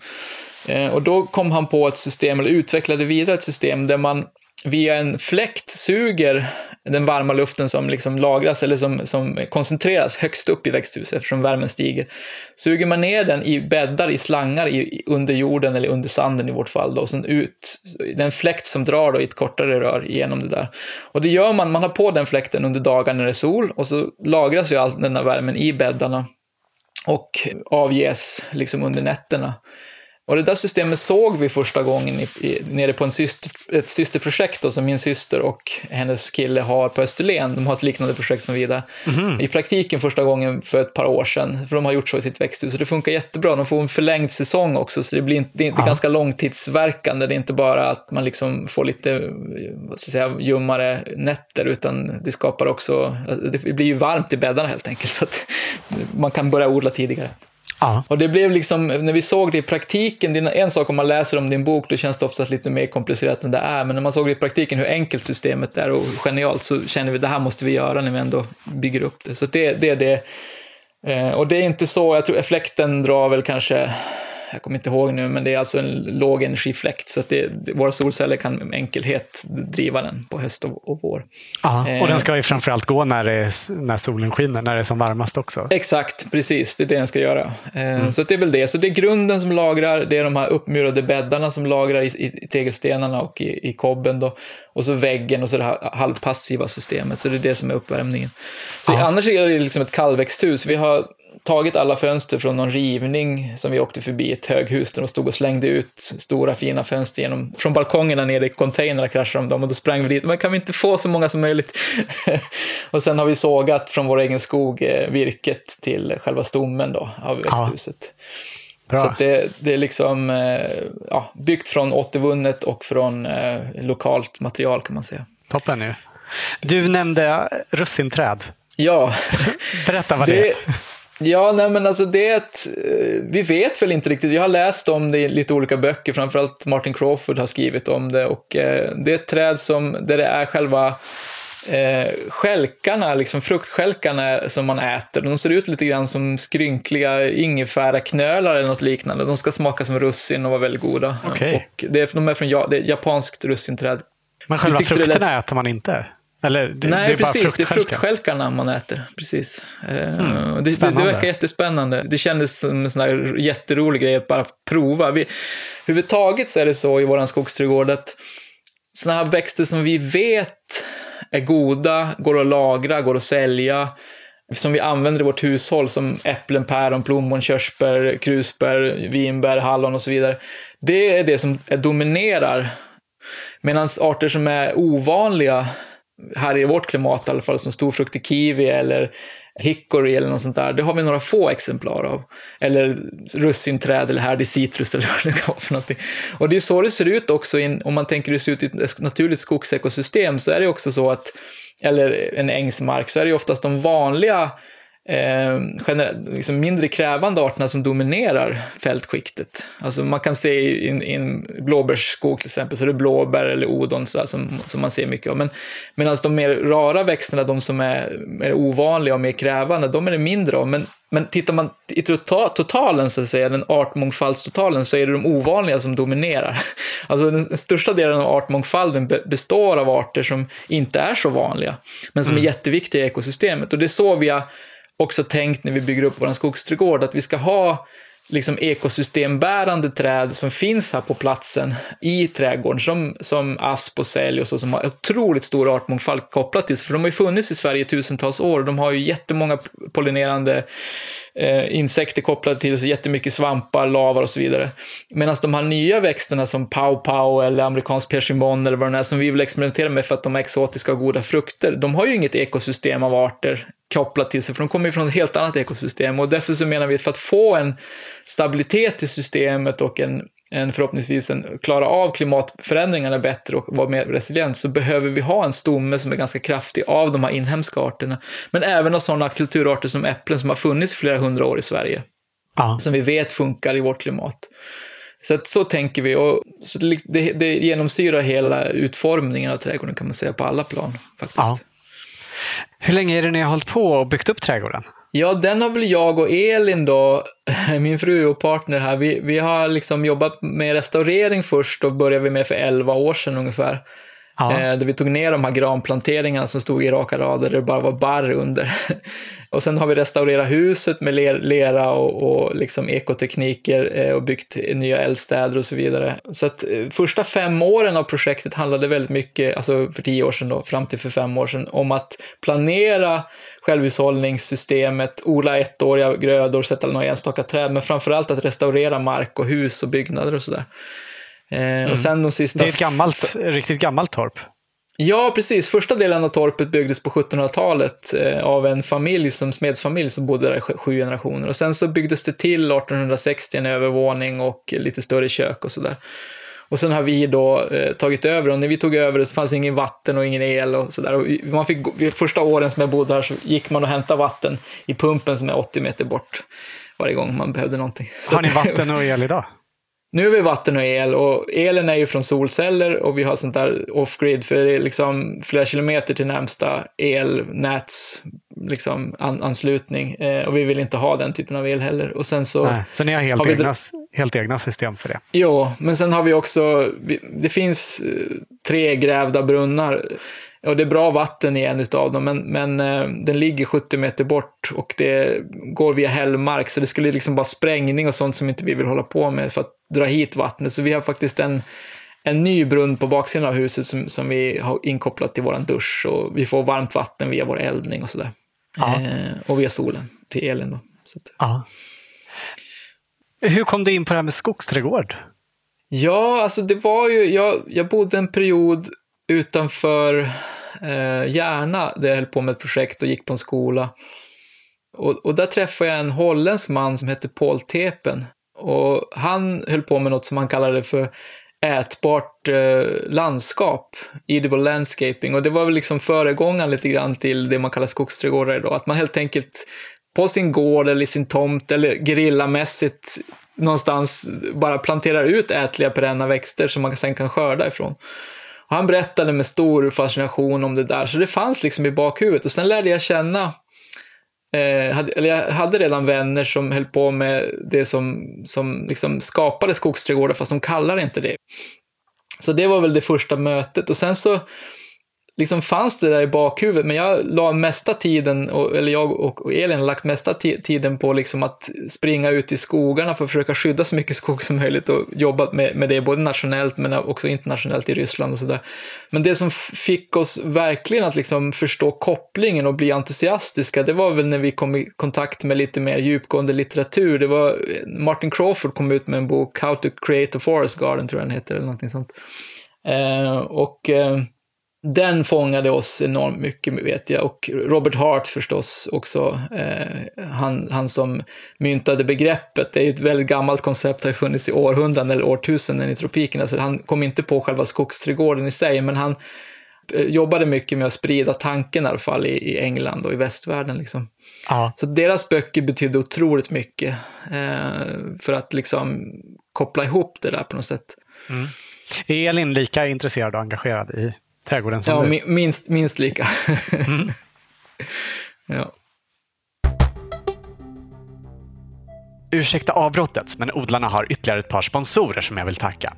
Eh, och då kom han på ett system, eller utvecklade vidare ett system där man via en fläkt suger den varma luften som liksom lagras eller som, som koncentreras högst upp i växthuset eftersom värmen stiger. Suger man ner den i bäddar, i slangar i, under jorden eller under sanden i vårt fall, då, och sen ut, den fläkt som drar då i ett kortare rör genom det där. Och det gör man, man har på den fläkten under dagar när det är sol och så lagras ju all den här värmen i bäddarna och avges liksom under nätterna. Och det där systemet såg vi första gången i, i, nere på en syster, ett systerprojekt då, som min syster och hennes kille har på Österlen. De har ett liknande projekt som vi där. Mm. I praktiken första gången för ett par år sedan, för de har gjort så i sitt växthus. Och det funkar jättebra. De får en förlängd säsong också, så det blir det är ja. ganska långtidsverkande. Det är inte bara att man liksom får lite vad ska säga, ljummare nätter, utan det skapar också, det blir ju varmt i bäddarna helt enkelt, så att man kan börja odla tidigare. Ja. Och det blev liksom, när vi såg det i praktiken, en sak om man läser om din bok, då känns det oftast lite mer komplicerat än det är, men när man såg det i praktiken hur enkelt systemet är och genialt så känner vi att det här måste vi göra när vi ändå bygger upp det. Så det, det är det. Eh, och det är inte så, jag tror effekten drar väl kanske jag kommer inte ihåg nu, men det är alltså en låg energifläkt, så att det, våra solceller kan med enkelhet driva den på höst och, och vår. Aha, och den ska ju framförallt gå när, är, när solen skiner, när det är som varmast också. Exakt, precis, det är det den ska göra. Eh, mm. Så det är väl det. Så det är grunden som lagrar, det är de här uppmurade bäddarna som lagrar i, i, tegelstenarna och i, i kobben. Då. Och så väggen och så det här halvpassiva systemet, så det är det som är uppvärmningen. Så annars är det liksom ett kallväxthus. Vi har tagit alla fönster från någon rivning som vi åkte förbi ett höghus där de stod och slängde ut stora fina fönster genom, från balkongerna nere i containrar kraschade de dem och då sprang vi dit. Men kan vi inte få så många som möjligt? *laughs* och sen har vi sågat från vår egen skog eh, virket till själva stommen då av växthuset. Ja. Så det, det, är liksom eh, ja, byggt från återvunnet och från eh, lokalt material kan man säga. Toppen ju. Du nämnde russinträd. Ja. Berätta vad det, det är. Ja, nej men alltså det, eh, vi vet väl inte riktigt. Jag har läst om det i lite olika böcker, framförallt Martin Crawford har skrivit om det och eh, det är ett träd som, där det är själva eh, skälkarna, liksom fruktskälkarna som man äter. De ser ut lite grann som skrynkliga ingefäraknölar eller något liknande. De ska smaka som russin och vara väldigt goda. Okay. Och det är, de är från det är japanskt russinträd. Men själva frukterna äter man inte? Eller det, Nej, det är precis. Det är fruktskälkarna man äter. Precis. Mm, det, det, det verkar jättespännande. Det kändes som en sån här jätterolig grej att bara prova. Vi, överhuvudtaget så är det så i vår skogsträdgård att såna här växter som vi vet är goda, går att lagra, går att sälja, som vi använder i vårt hushåll som äpplen, päron, plommon, körsbär, krusbär, vinbär, hallon och så vidare. Det är det som dominerar. Medan arter som är ovanliga här i vårt klimat i alla fall, som storfruktig kiwi eller hickory eller något sånt där, det har vi några få exemplar av. Eller russinträd eller härdig citrus eller *laughs* vad det kan vara för någonting. Och det är så det ser ut också, in, om man tänker hur det ser ut i ett naturligt skogsekosystem, så är det också så att, eller en ängsmark, så är det ju oftast de vanliga eh, liksom mindre krävande arterna som dominerar fältskiktet. Alltså man kan se i, en blåbärsskog till exempel, så är det blåbär eller odon så som, som man ser mycket av. Men medan de mer rara växterna, de som är mer ovanliga och mer krävande, de är det mindre av. Men, men tittar man i tota-, totalen, så att säga, den artmångfaldstotalen, så är det de ovanliga som dominerar. *laughs* Alltså den största delen av artmångfalden består av arter som inte är så vanliga, men som mm. är jätteviktiga i ekosystemet. Och det är så vi har också tänkt när vi bygger upp vår skogsträdgård att vi ska ha liksom ekosystembärande träd som finns här på platsen i trädgården, som, som asp och sälj och så, som har otroligt stor artmångfald kopplat till sig. För de har ju funnits i Sverige i tusentals år och de har ju jättemånga pollinerande eh, insekter kopplade till sig, jättemycket svampar, lavar och så vidare. Medan de här nya växterna som Pow-Pow eller amerikansk persimmon eller vad det är, som vi vill experimentera med för att de är exotiska och goda frukter, de har ju inget ekosystem av arter kopplat till sig, för de kommer ju från ett helt annat ekosystem. Och därför så menar vi att för att få en stabilitet i systemet och en, en förhoppningsvis en, klara av klimatförändringarna bättre och vara mer resilient, så behöver vi ha en stomme som är ganska kraftig av de här inhemska arterna. Men även av sådana kulturarter som äpplen som har funnits flera hundra år i Sverige. Ja. Som vi vet funkar i vårt klimat. Så, att, så tänker vi och så det, det genomsyrar hela utformningen av trädgården kan man säga på alla plan. faktiskt. Ja. Hur länge är det ni har hållit på och byggt upp trädgården? Ja, den har väl jag och Elin då, *laughs* min fru och partner här, vi, vi har liksom jobbat med restaurering först och började vi med för 11 år sedan ungefär. Ja. Eh, där vi tog ner de här granplanteringarna som stod i raka rader där det bara var barr under. *laughs* och sen har vi restaurerat huset med ler, lera och, och liksom ekotekniker eh, och byggt nya eldstäder och så vidare. Så att eh, första fem åren av projektet handlade väldigt mycket, alltså för tio år sedan då, fram till för fem år sedan, om att planera självhushållningssystemet, odla ettåriga grödor, sätta några enstaka träd, men framförallt att restaurera mark och hus och byggnader och sådär. Eh, mm. och sen de sista det är ett gammalt, riktigt gammalt torp. Ja, precis. Första delen av torpet byggdes på 1700-talet eh, av en familj, som smedsfamilj, som bodde där i sju generationer. Och sen så byggdes det till 1860 en övervåning och lite större kök och sådär. Och sen har vi då eh, tagit över och när vi tog över så fanns ingen vatten och ingen el och sådär. man fick, första åren som jag bodde här så gick man och hämtade vatten i pumpen som är 80 meter bort varje gång man behövde någonting. Har ni vatten och el idag? Nu har vi vatten och el och elen är ju från solceller och vi har sånt där off-grid för det är liksom flera kilometer till närmsta elnäts liksom, an anslutning eh, och vi vill inte ha den typen av el heller. Och sen så, Nej, så ni har helt, har egna, helt egna system för det? Jo, men sen har vi också, det finns eh, tre grävda brunnar och det är bra vatten i en av dem, men, men eh, den ligger 70 meter bort och det går via hällmark, så det skulle liksom vara sprängning och sånt som inte vi vill hålla på med för att dra hit vattnet. Så vi har faktiskt en, en ny brunn på baksidan av huset som, som vi har inkopplat till vår dusch och vi får varmt vatten via vår eldning och sådär. Eh, och via solen till elen då. Ja. Hur kom du in på det här med skogsträdgård? Ja, alltså det var ju, jag, jag bodde en period utanför eh, Järna där jag höll på med ett projekt och gick på en skola. Och, och där träffade jag en holländsk man som hette Paul Tepen. Och han höll på med något som han kallade för ätbart eh, landskap, edible landscaping. Och det var väl liksom föregångaren lite grann till det man kallar skogsträdgårdar idag. Att man helt enkelt på sin gård eller i sin tomt eller gerillamässigt någonstans bara planterar ut ätliga perenna växter som man sen kan skörda ifrån. Och han berättade med stor fascination om det där, så det fanns liksom i bakhuvudet. Och sen lärde jag känna, eh, hade, eller jag hade redan vänner som höll på med det som, som liksom skapade skogsträdgårdar, fast de kallar det inte det. Så det var väl det första mötet. Och sen så liksom fanns det där i bakhuvudet, men jag la mesta tiden, eller jag och Elin har lagt mesta tiden på liksom att springa ut i skogarna för att försöka skydda så mycket skog som möjligt och jobbat med, med det både nationellt men också internationellt i Ryssland och sådär. Men det som fick oss verkligen att liksom förstå kopplingen och bli entusiastiska, det var väl när vi kom i kontakt med lite mer djupgående litteratur. Det var Martin Crawford kom ut med en bok, How to create a forest garden, tror jag den heter, eller någonting sånt. Eh, och eh, den fångade oss enormt mycket, vet jag. Och Robert Hart förstås också, eh, han, han som myntade begreppet. Det är ju ett väldigt gammalt koncept, har funnits i århundraden eller årtusenden i tropikerna, så han kom inte på själva skogsträdgården i sig, men han eh, jobbade mycket med att sprida tanken i alla fall i, i England och i västvärlden. Liksom. Ja. Så deras böcker betydde otroligt mycket eh, för att liksom koppla ihop det där på något sätt. Mm. Är Elin lika intresserad och engagerad i trädgården som ja, du? minst, minst lika. *laughs* mm. ja. Ursäkta avbrottet, men odlarna har ytterligare ett par sponsorer som jag vill tacka.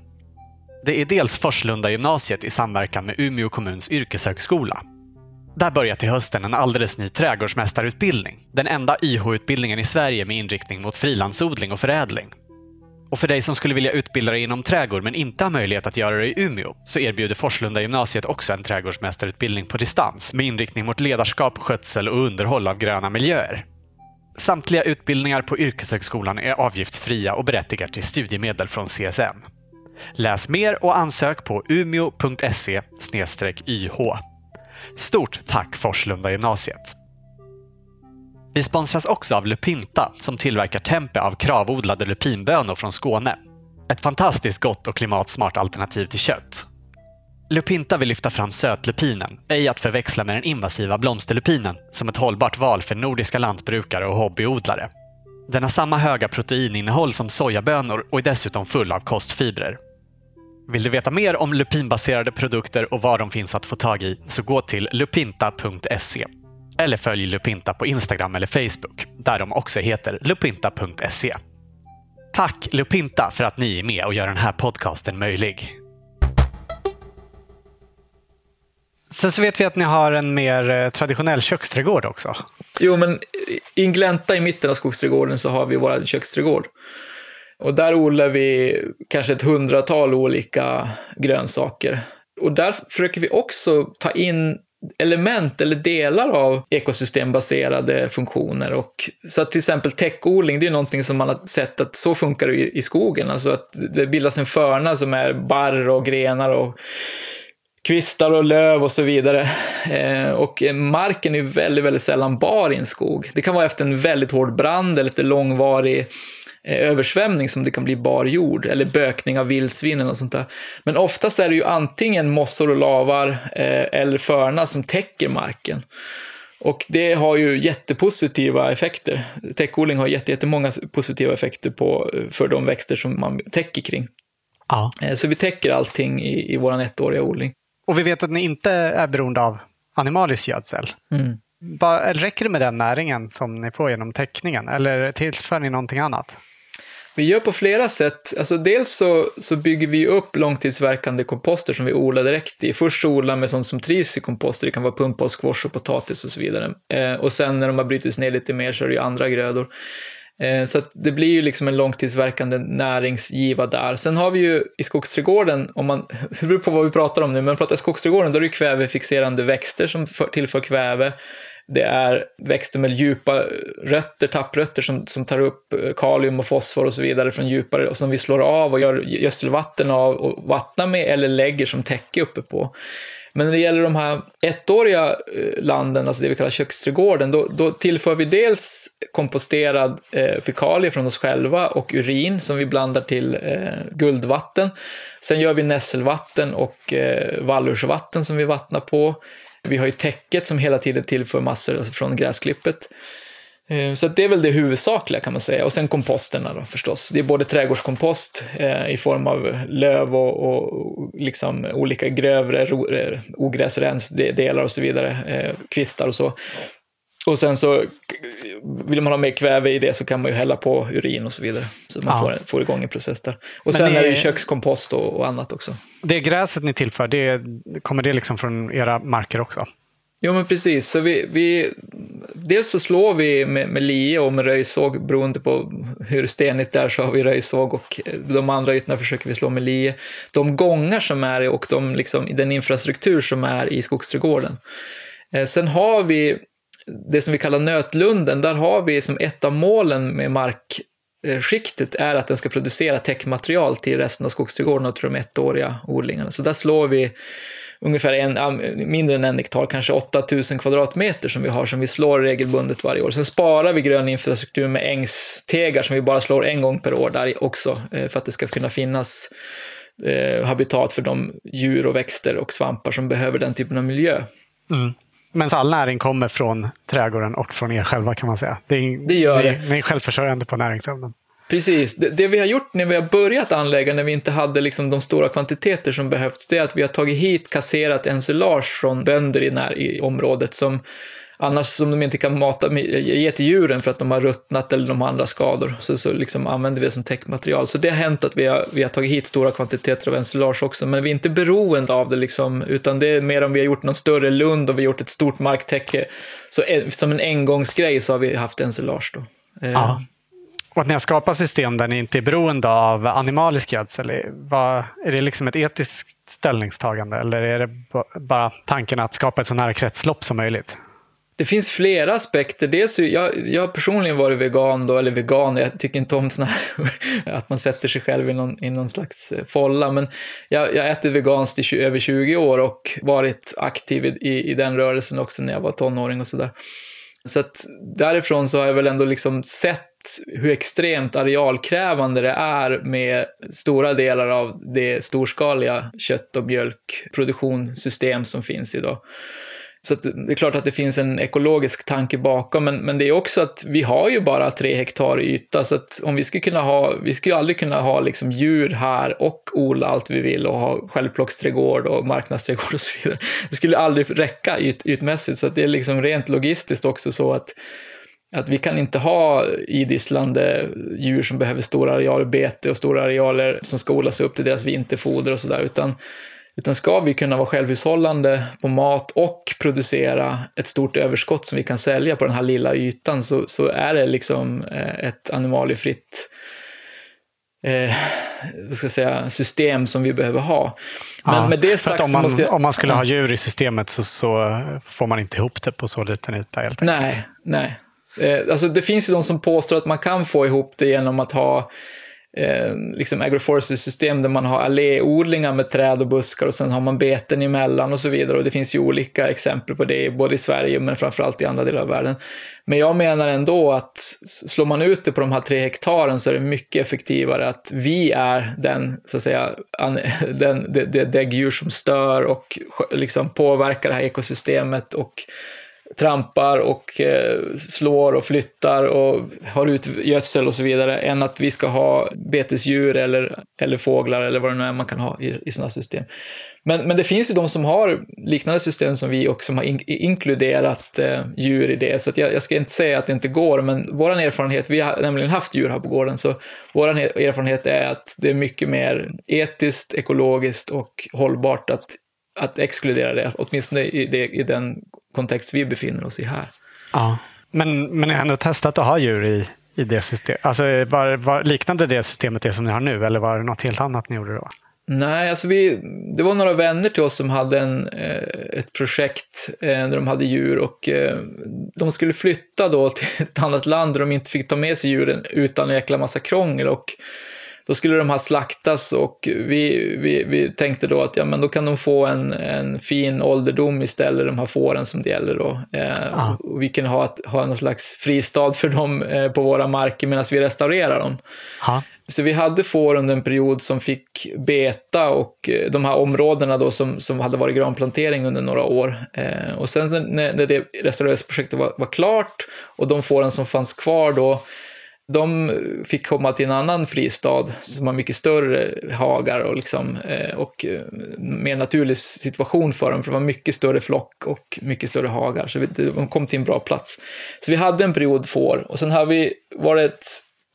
Det är dels Forslunda gymnasiet i samverkan med Umeå kommuns yrkeshögskola. Där börjar till hösten en alldeles ny trädgårdsmästarutbildning. Den enda YH-utbildningen i Sverige med inriktning mot frilandsodling och förädling. Och för dig som skulle vilja utbilda dig inom trädgård men inte har möjlighet att göra det i Umeå så erbjuder Forslunda gymnasiet också en trädgårdsmästarutbildning på distans med inriktning mot ledarskap, skötsel och underhåll av gröna miljöer. Samtliga utbildningar på yrkeshögskolan är avgiftsfria och berättigar till studiemedel från CSN. Läs mer och ansök på umeo.se-yh. Stort tack Forslunda gymnasiet! Vi sponsras också av Lupinta som tillverkar tempe av kravodlade lupinbönor från Skåne. Ett fantastiskt gott och klimatsmart alternativ till kött. Lupinta vill lyfta fram sötlupinen, ej att förväxla med den invasiva blomsterlupinen, som ett hållbart val för nordiska lantbrukare och hobbyodlare. Den har samma höga proteininnehåll som sojabönor och är dessutom full av kostfibrer. Vill du veta mer om lupinbaserade produkter och var de finns att få tag i så gå till lupinta.se. Eller följ Lupinta på Instagram eller Facebook, där de också heter lupinta.se. Tack Lupinta för att ni är med och gör den här podcasten möjlig. Sen så vet vi att ni har en mer eh, traditionell köksträdgård också. Jo, men i en glänta i mitten av skogsträdgården så har vi vår köksträdgård. Och där odlar vi kanske ett hundratal olika grönsaker. Och där försöker vi också ta in element eller delar av ekosystembaserade funktioner. Och, så att till exempel täckodling, det är någonting som man har sett att så funkar det i, i skogen. Alltså att det bildas en förna som är barr och grenar och kvistar och löv och så vidare. Eh, och marken är väldigt, väldigt sällan bar i en skog. Det kan vara efter en väldigt hård brand eller efter långvarig översvämning som det kan bli bar jord, eller bökning av vildsvin eller något sånt där. Men oftast är det ju antingen mossor och lavar eh, eller förna som täcker marken. Och det har ju jättepositiva effekter. Täckodling har jättemånga positiva effekter på, för de växter som man täcker kring. Ja. Eh, så vi täcker allting i, i vår ettåriga odling. Och vi vet att ni inte är beroende av animalisk gödsel. Mm. Bara, räcker det med den näringen som ni får genom täckningen eller tillför ni någonting annat? Vi gör på flera sätt. Alltså dels så, så bygger vi upp långtidsverkande komposter som vi odlar direkt i. Först så odlar med sånt som trivs i komposter, det kan vara pumpa och squash och potatis och så vidare. Eh, och sen när de har brutits ner lite mer så är det ju andra grödor. Eh, så att det blir ju liksom en långtidsverkande näringsgiva där. Sen har vi ju i skogsträdgården, om man, *laughs* det beror på vad vi pratar om nu, men pratar skogsträdgården då är det kvävefixerande växter som för, tillför kväve. Det är växter med djupa rötter, tapprötter som, som tar upp eh, kalium och fosfor och så vidare från djupare och som vi slår av och gör gödselvatten av och vattnar med eller lägger som täcke uppe på. Men när det gäller de här ettåriga eh, landen, alltså det vi kallar köksträdgården, då, då tillför vi dels komposterad eh, fekalier från oss själva och urin som vi blandar till eh, guldvatten. Sen gör vi nässelvatten och eh, vallursvatten som vi vattnar på. Vi har ju täcket som hela tiden tillför massor från gräsklippet. Eh, så det är väl det huvudsakliga kan man säga. Och sen komposterna då förstås. Det är både trädgårdskompost eh, i form av löv och, och liksom olika grövre eh, ogräsrensdelar och så vidare, eh, kvistar och så. Och sen så vill man ha mer kväve i det så kan man ju hälla på urin och så vidare. Så man ja. får, får igång en process där. Och sen det, är det ju kökskompost och, och, annat också. Det gräset ni tillför, det, kommer det liksom från era marker också? Jo, men precis. Så vi, vi, dels så slår vi med, med lie och med röjsåg, beroende på hur stenigt det är så har vi röjsåg och de andra ytorna försöker vi slå med lie. De gångar som är och de, liksom, den infrastruktur som är i skogsträdgården. Eh, sen har vi det som vi kallar nötlunden, där har vi som ett av målen med markskiktet är att den ska producera täckmaterial till resten av skogsträdgården och till de ettåriga odlingarna. Så där slår vi ungefär en, mindre än en hektar, kanske 8000 kvadratmeter som vi har, som vi slår regelbundet varje år. Sen sparar vi grön infrastruktur med ängstegar som vi bara slår en gång per år där också, eh, för att det ska kunna finnas eh, habitat för de djur och växter och svampar som behöver den typen av miljö. Mm. Men all näring kommer från trädgården och från er själva kan man säga. Det, är, det gör det. Ni är självförsörjande på näringsämnen. Precis. Det, det, vi har gjort när vi har börjat anlägga, när vi inte hade liksom de stora kvantiteter som behövts, det är att vi har tagit hit kasserat ensilage från bönder i, när, i området som annars som de inte kan mata, ge till djuren för att de har ruttnat eller de har andra skador, så, så liksom använder vi det som täckmaterial. Så det har hänt att vi har, vi har tagit hit stora kvantiteter av ensilage också, men vi är inte beroende av det, liksom, utan det är mer om vi har gjort någon större lund och vi har gjort ett stort marktäcke. Så eh, som en engångsgrej så har vi haft ensilage då. Eh. Ja. Och att ni har skapat system där ni inte är beroende av animalisk gödsel, är det liksom ett etiskt ställningstagande eller är det bara tanken att skapa ett så nära kretslopp som möjligt? Det finns flera aspekter. Dels, jag, jag har personligen varit vegan då, eller vegan, jag tycker inte om såna här, *laughs* att man sätter sig själv i någon, i någon slags eh, folla, men jag, jag ätit veganskt i över 20 år och varit aktiv i, i den rörelsen också när jag var tonåring och sådär. Så att därifrån så har jag väl ändå liksom sett hur extremt arealkrävande det är med stora delar av det storskaliga kött och mjölkproduktionssystem som finns idag. Så det är klart att det finns en ekologisk tanke bakom, men, men det är också att vi har ju bara tre hektar yta, så att om vi skulle kunna ha, vi skulle ju aldrig kunna ha liksom djur här och odla allt vi vill och ha självplocksträdgård och marknadsträdgård och så vidare. Det skulle aldrig räcka yt, ytmässigt, så att det är liksom rent logistiskt också så att att vi kan inte ha idisslande djur som behöver stora arealer bete och stora arealer som ska odlas upp till deras vinterfoder och sådär, utan utan ska vi kunna vara självhushållande på mat och producera ett stort överskott som vi kan sälja på den här lilla ytan så, så är det liksom eh, ett animaliefritt eh, vad ska jag säga, system som vi behöver ha. Men ja, med det sagt om man, jag, om man skulle ja. ha djur i systemet så, så, får man inte ihop det på så liten yta helt enkelt. Nej, nej. Eh, alltså det finns ju de som påstår att man kan få ihop det genom att ha eh, liksom agroforestry-system där man har alléodlingar med träd och buskar och sen har man beten emellan och så vidare. Och det finns ju olika exempel på det, både i Sverige men framförallt i andra delar av världen. Men jag menar ändå att slår man ut det på de här tre hektaren så är det mycket effektivare att vi är den, så att säga, *laughs* den, det, det däggdjur som stör och liksom påverkar det här ekosystemet och trampar och eh, slår och flyttar och har ut gödsel och så vidare, än att vi ska ha betesdjur eller, eller fåglar eller vad det nu är man kan ha i, i sådana system. Men, men det finns ju de som har liknande system som vi och som har in, inkluderat eh, djur i det, så jag, jag, ska inte säga att det inte går, men vår erfarenhet, vi har nämligen haft djur här på gården, så vår erfarenhet är att det är mycket mer etiskt, ekologiskt och hållbart att att exkludera det, åtminstone i, det, i den kontext vi befinner oss i här. Ja, men, men ni har ändå testat att ha djur i, i det systemet? Alltså, var, var, liknade det systemet det som ni har nu, eller var det något helt annat ni gjorde då? Nej, alltså vi, det var några vänner till oss som hade en, eh, ett projekt eh, där de hade djur och eh, de skulle flytta då till ett annat land där de inte fick ta med sig djuren utan en jäkla massa krångel och då skulle de här slaktas och vi, vi, vi tänkte då att ja, men då kan de få en, en fin ålderdom istället, de här fåren som det gäller då. Eh, ah. och vi kan ha, ett, ha någon slags fristad för dem eh, på våra marker medan vi restaurerar dem. Ah. Så vi hade får under en period som fick beta och eh, de här områdena då som, som hade varit granplantering under några år. Eh, och sen när, när det restaureringsprojektet var, var klart och de fåren som fanns kvar då de fick komma till en annan fristad som har mycket större hagar och, liksom, eh, och eh, mer naturlig situation för dem, för det var mycket större flock och mycket större hagar, så de kom till en bra plats. Så vi hade en period får, och sen har vi varit ett,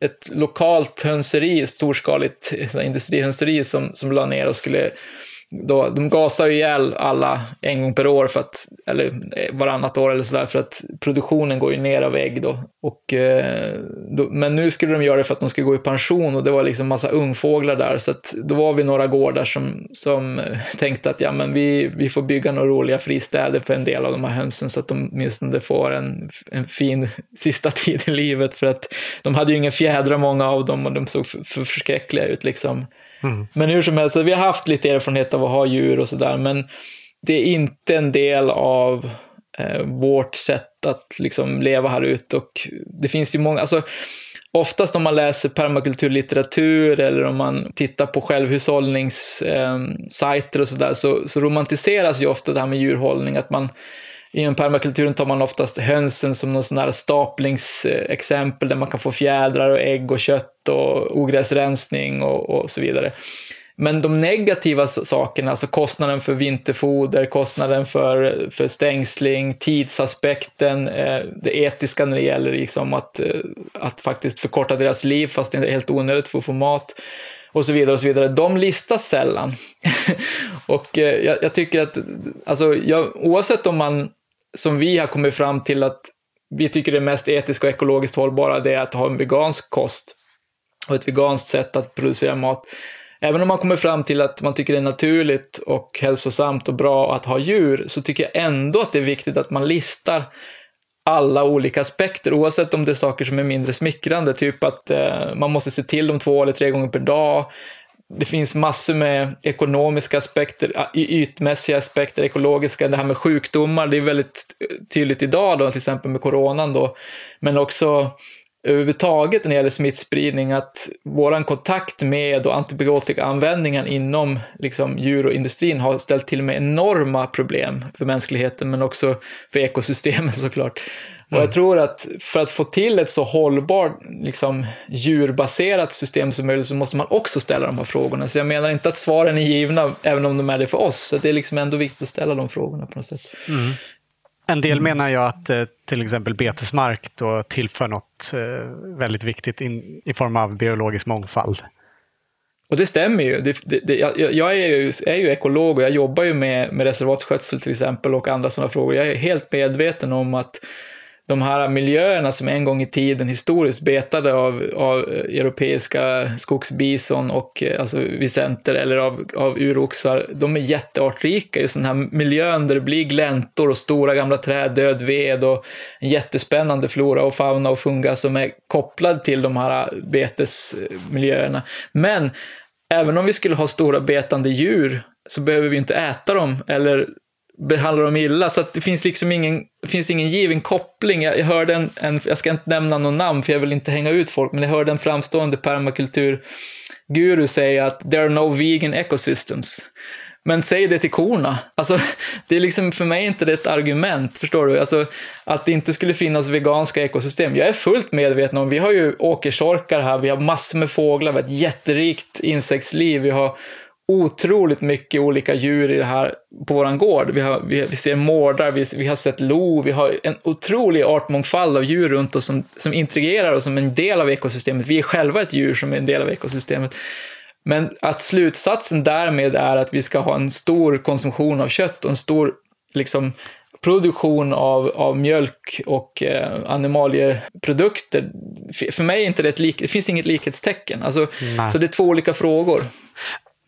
ett lokalt hönseri, storskaligt eh, industrihönseri som, som la ner och skulle då, de gasar ju ihjäl alla en gång per år, för att, eller eh, varannat år eller sådär, för att produktionen går ju ner av ägg då. Och, eh, då. Men nu skulle de göra det för att de skulle gå i pension och det var liksom massa ungfåglar där, så att då var vi några gårdar som, som *laughs* tänkte att ja, men vi, vi får bygga några roliga fristäder för en del av de här hönsen så att de åtminstone får en, en fin *laughs* sista tid i livet, för att de hade ju inga fjädrar många av dem och de såg för, för förskräckliga ut liksom. Mm. Men hur som helst, vi har haft lite erfarenhet av att ha djur och sådär, men det är inte en del av eh, vårt sätt att liksom leva här ute. Och det finns ju många, alltså, oftast om man läser permakulturlitteratur eller om man tittar på självhushållningssajter eh, och sådär, så, så romantiseras ju ofta det här med djurhållning, att man Inom permakulturen tar man oftast hönsen som någon sån här staplingsexempel där man kan få fjädrar och ägg och kött och ogräsrensning och, och så vidare. Men de negativa sakerna, alltså kostnaden för vinterfoder, kostnaden för, för stängsling, tidsaspekten, eh, det etiska när det gäller liksom att, eh, att faktiskt förkorta deras liv fast det är helt onödigt för att få mat och så vidare och så vidare. De listas sällan. *laughs* och eh, jag, jag, tycker att, alltså, jag, oavsett om man som vi har kommit fram till att vi tycker det mest etiska och ekologiskt hållbara det är att ha en vegansk kost och ett veganskt sätt att producera mat. Även om man kommer fram till att man tycker det är naturligt och hälsosamt och bra att ha djur, så tycker jag ändå att det är viktigt att man listar alla olika aspekter, oavsett om det är saker som är mindre smickrande, typ att eh, man måste se till dem två eller tre gånger per dag, det finns massor med ekonomiska aspekter, ytmässiga aspekter, ekologiska, det här med sjukdomar, det är väldigt tydligt idag då, till exempel med coronan då, men också överhuvudtaget när det gäller smittspridning, att vår kontakt med och antibiotikaanvändningen inom liksom, djur och industrin har ställt till med enorma problem för mänskligheten, men också för ekosystemen *laughs* såklart. Och jag tror att för att få till ett så hållbart, liksom, djurbaserat system som möjligt så måste man också ställa de här frågorna. Så jag menar inte att svaren är givna, även om de är det för oss. Så det är liksom ändå viktigt att ställa de frågorna på något sätt. Mm. En del mm. menar jag att eh, till exempel betesmark då tillför något eh, väldigt viktigt in, i form av biologisk mångfald. Och det stämmer ju. Det, det, det, jag, jag är, ju, är ju ekolog och jag jobbar ju med, med reservatsskötsel till exempel och andra sådana frågor. Jag är helt medveten om att de här miljöerna som en gång i tiden historiskt betade av, av europeiska skogsbison och eh, alltså visenter eller av, av uroxar, de är jätteartrika Just den här miljön där det blir gläntor och stora gamla träd, död ved och en jättespännande flora och fauna och funga som är kopplad till de här eh, betesmiljöerna. Men även om vi skulle ha stora betande djur så behöver vi inte äta dem eller behandlar dem illa. Så det finns liksom ingen, finns ingen given koppling. Jag, jag hörde en, en, jag ska inte nämna någon namn för jag vill inte hänga ut folk, men jag hörde en framstående permakulturguru säga att there are no vegan ecosystems. Men säg det till korna. Alltså, *laughs* det är liksom för mig inte det ett argument, förstår du? Alltså, att det inte skulle finnas veganska ekosystem. Jag är fullt medveten om, vi har ju åkersorkar här, vi har massor med fåglar, vi har ett jätterikt insektsliv, vi har otroligt mycket olika djur i det här på våran gård. Vi, har, vi, vi ser mårdar, vi, vi, har sett lo, vi har en otrolig artmångfald av djur runt oss som, som intrigerar oss som en del av ekosystemet. Vi är själva ett djur som är en del av ekosystemet. Men att slutsatsen därmed är att vi ska ha en stor konsumtion av kött och en stor liksom, produktion av, av mjölk och eh, animalieprodukter. För mig är inte det ett lik, det finns inget likhetstecken. Alltså, så det är två olika frågor.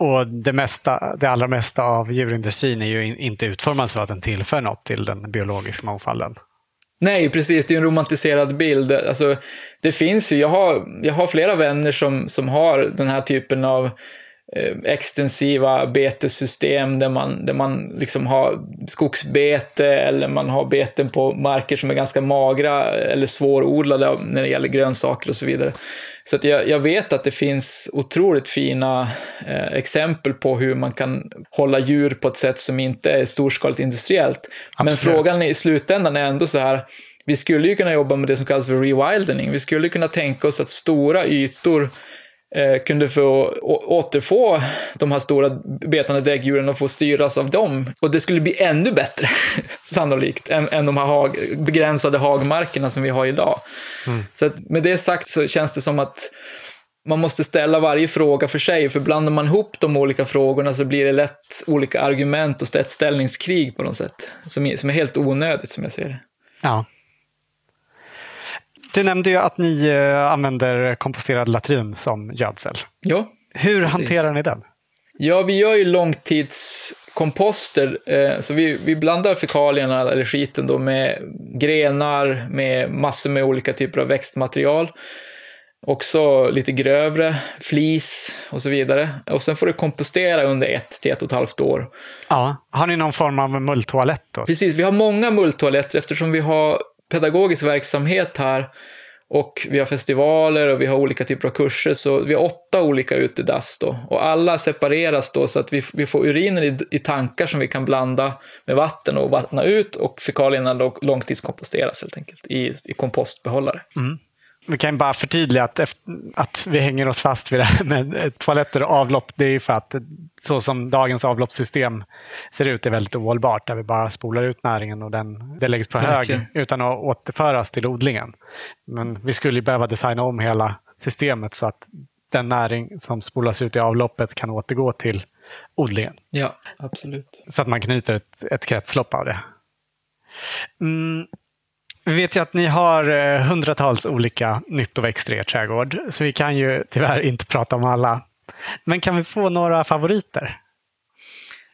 Och det, mesta, det allra mesta av djurindustrin är ju inte utformad så att den tillför något till den biologiska mångfalden. Nej, precis. Det är en romantiserad bild. Alltså, det finns ju, jag har, jag har flera vänner som, som har den här typen av extensiva betessystem där man, där man liksom har skogsbete eller man har beten på marker som är ganska magra eller svårodlade när det gäller grönsaker och så vidare. Så att jag, jag vet att det finns otroligt fina eh, exempel på hur man kan hålla djur på ett sätt som inte är storskaligt industriellt. Absolut. Men frågan i slutändan är ändå så här, vi skulle ju kunna jobba med det som kallas för rewilding. Vi skulle kunna tänka oss att stora ytor eh, kunde få återfå de här stora betande däggdjuren och få styras av dem. Och det skulle bli ännu bättre, *laughs* sannolikt, än, än de här hag, begränsade hagmarkerna som vi har idag. Mm. Så att med det sagt så känns det som att man måste ställa varje fråga för sig, för blandar man ihop de olika frågorna så blir det lätt olika argument och ett ställningskrig på något sätt, som är, som är helt onödigt som jag ser det. Ja. Du nämnde ju att ni eh, använder komposterad latrin som gödsel. Ja, Hur precis. hanterar ni den? Ja, vi gör ju långtidskomposter, eh, så vi, vi blandar fekalierna, eller skiten då, med grenar, med massor med olika typer av växtmaterial. Också lite grövre, flis och så vidare. Och sen får du kompostera under ett till ett och ett halvt år. Ja. Har ni någon form av mulltoalett då? Precis, vi har många mulltoaletter eftersom vi har pedagogisk verksamhet här och vi har festivaler och vi har olika typer av kurser, så vi har åtta olika utedass då. Och alla separeras då så att vi, vi får urinen i, i tankar som vi kan blanda med vatten och vattna ut och fekalierna långtidskomposteras helt enkelt i, i kompostbehållare. Mm. Vi kan bara förtydliga att, att vi hänger oss fast vid det här med toaletter och avlopp. Det är ju för att så som dagens avloppssystem ser ut är väldigt ohållbart. Där vi bara spolar ut näringen och den, det läggs på hög utan att återföras till odlingen. Men vi skulle behöva designa om hela systemet så att den näring som spolas ut i avloppet kan återgå till odlingen. Ja, absolut. Så att man knyter ett, ett kretslopp av det. Mm. Vi vet ju att ni har eh, hundratals olika nyttoväxter i er trädgård, så vi kan ju tyvärr inte prata om alla. Men kan vi få några favoriter?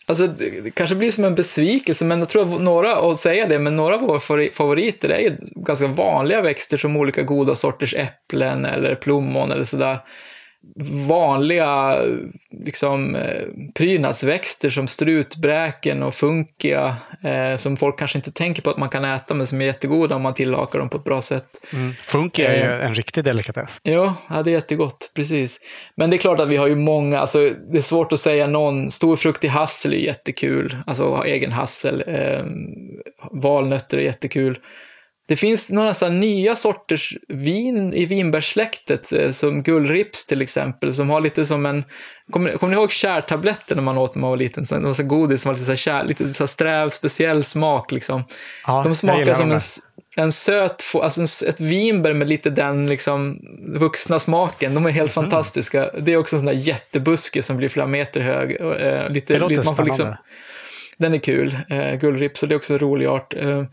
Alltså, det kanske blir som en besvikelse, men jag tror att några, att säga det, men några av våra favoriter är ju ganska vanliga växter som olika goda sorters äpplen eller plommon eller sådär vanliga liksom, eh, prydnadsväxter som strutbräken och funkia eh, som folk kanske inte tänker på att man kan äta men som är jättegoda om man tillakar dem på ett bra sätt. Mm. Funkia är ju eh, en riktig delikatess. Ja, ja, det är jättegott, precis. Men det är klart att vi har ju många, alltså det är svårt att säga någon, storfruktig hassel är jättekul, alltså egen hassel, eh, valnötter är jättekul. Det finns några så nya sorters vin i vinbärssläktet, eh, som gullrips till exempel, som har lite som en... Kommer, kommer ni ihåg kärtabletter när man åt när man var liten? Så, de så godis som var lite så kär, lite så sträv, speciell smak liksom. Ja, de smakar som en, en söt, alltså ett vinbär med lite den liksom vuxna smaken. De är helt mm. fantastiska. Det är också en sån där jättebuske som blir flera meter hög. Eh, lite, det låter lite, man får liksom, Den är kul. Eh, gullrips, och det är också en rolig art. Eh,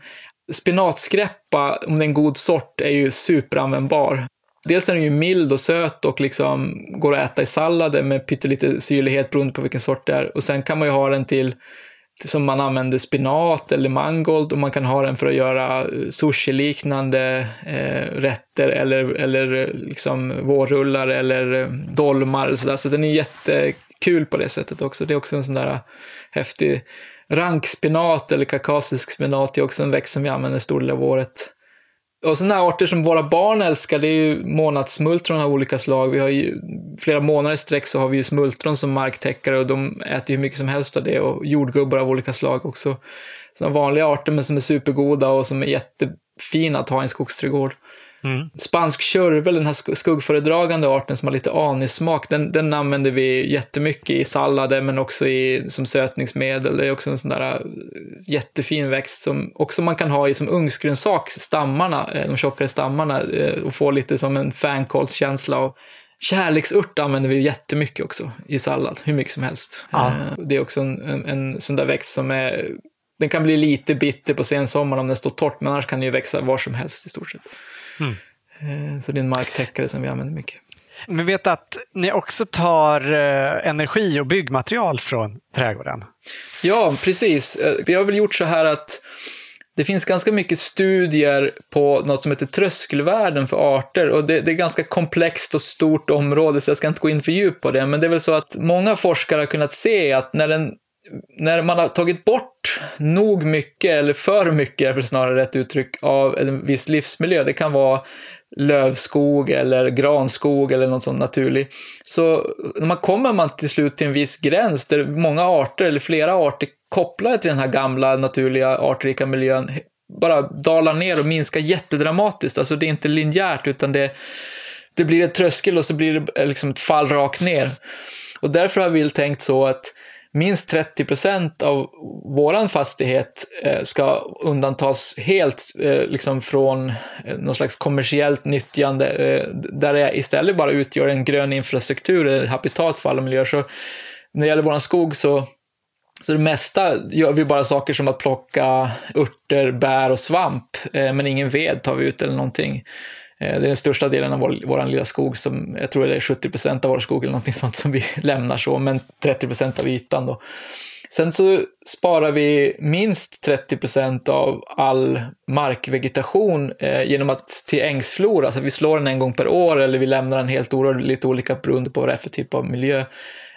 spinatskräppa, om det är en god sort, är ju superanvändbar. Dels är den ju mild och söt och liksom går att äta i sallader med pyttelite syrlighet beroende på vilken sort det är. Och sen kan man ju ha den till som man använder spinat eller mangold och man kan ha den för att göra eh, sushi-liknande eh, rätter eller, eller eh, liksom vårrullar eller eh, dolmar. dolmar så, där. Så den är jättekul på det sättet också. Det är också en sån där häftig rankspinat eller kakasisk spinat. är också en växt som vi använder stor del av året. Och sådana arter som våra barn älskar, det är ju månadssmultron av olika slag. Vi har ju flera månader i sträck så har vi ju smultron som marktäckare och de äter ju hur mycket som helst av det och jordgubbar av olika slag också. Sådana vanliga arter men som är supergoda och som är jättefina att ha i en skogsträdgård. Mm. Spansk körvel, den här skuggföredragande arten som har lite anissmak, den, den använder vi jättemycket i sallader men också i, som sötningsmedel. Det är också en sån där äh, jättefin växt som också man kan ha i som ugnsgrönsak, stammarna, äh, de tjockare stammarna äh, och få lite som en fänkålskänsla. Och kärleksört använder vi jättemycket också i sallad, hur mycket som helst. Ja. Det är också en, en, en sån där växt som är den kan bli lite bitter på sensommaren om den står torrt, men annars kan den ju växa var som helst i stort sett. Mm. Så det är en marktäckare som vi använder mycket. Men vet att ni också tar eh, energi och byggmaterial från trädgården? Ja, precis. Eh, vi har väl gjort så här att det finns ganska mycket studier på något som heter tröskelvärden för arter och det, det, är ganska komplext och stort område så jag ska inte gå in för djupt på det, men det är väl så att många forskare har kunnat se att när den när man har tagit bort nog mycket, eller för mycket är väl snarare rätt uttryck, av en viss livsmiljö, det kan vara lövskog eller granskog eller något sånt naturligt. Så när man kommer man till slut till en viss gräns där många arter eller flera arter kopplade till den här gamla naturliga artrika miljön bara dalar ner och minskar jättedramatiskt. Alltså det är inte linjärt utan det, det blir ett tröskel och så blir det liksom ett fall rakt ner. Och därför har vi tänkt så att minst 30 procent av våran fastighet eh, ska undantas helt eh, liksom från eh, någon slags kommersiellt nyttjande eh, där det istället bara utgör en grön infrastruktur eller habitat för alla miljöer. Så när det gäller våran skog så så det mesta gör vi bara saker som att plocka örter, bär och svamp, men ingen ved tar vi ut eller någonting. Eh, det är den största delen av vår, vår lilla skog, som jag tror det är 70 procent av vår skog eller någonting *laughs* sånt som vi lämnar så, men 30 procent av ytan då. Sen så sparar vi minst 30 procent av all markvegetation eh, genom att till ängsflora, alltså vi slår den en gång per år eller vi lämnar den helt orörd, lite olika beroende på vad det är för typ av miljö.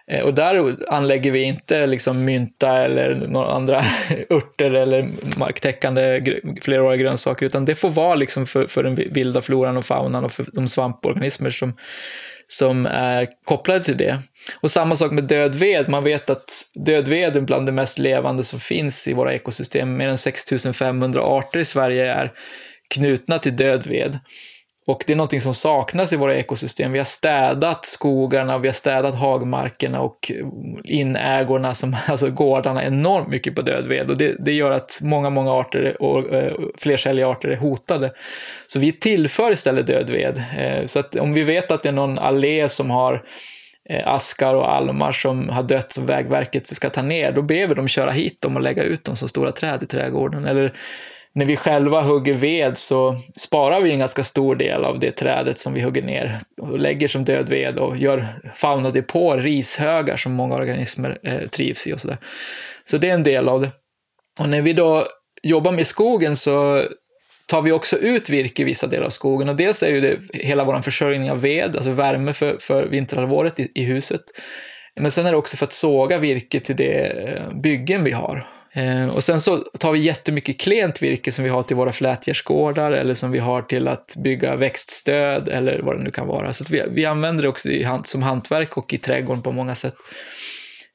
Eh, och där anlägger vi inte liksom mynta eller några andra *laughs* örter eller marktäckande fleråriga grönsaker, utan det får vara liksom för, för den vilda floran och faunan och för de svamporganismer som, som är kopplade till det. Och samma sak med död ved. Man vet att död ved är bland det mest levande som finns i våra ekosystem. Mer än 6500 arter i Sverige är knutna till död ved. Och det är någonting som saknas i våra ekosystem. Vi har städat skogarna, vi har städat hagmarkerna och inägorna, som, *laughs* alltså gårdarna, enormt mycket på död ved. Och det, det gör att många, många arter och eh, flercelliga arter är hotade. Så vi tillför istället död ved. Eh, så att om vi vet att det är någon allé som har eh, askar och almar som har dött som Vägverket ska ta ner, då ber vi dem köra hit dem och lägga ut dem som stora träd i trädgården. Eller när vi själva hugger ved så sparar vi en ganska stor del av det trädet som vi hugger ner och lägger som död ved och gör faunadepåer, rishögar som många organismer eh, trivs i och sådär. Så det är en del av det. Och när vi då jobbar med skogen så tar vi också ut virke i vissa delar av skogen och dels är det hela vår försörjning av ved, alltså värme för, för vinterhalvåret i, i huset. Men sen är det också för att såga virke till det eh, byggen vi har. Eh, och sen så tar vi jättemycket klent virke som vi har till våra flätgärdsgårdar eller som vi har till att bygga växtstöd eller vad det nu kan vara. Så vi, vi använder det också i, som hantverk och i trädgården på många sätt.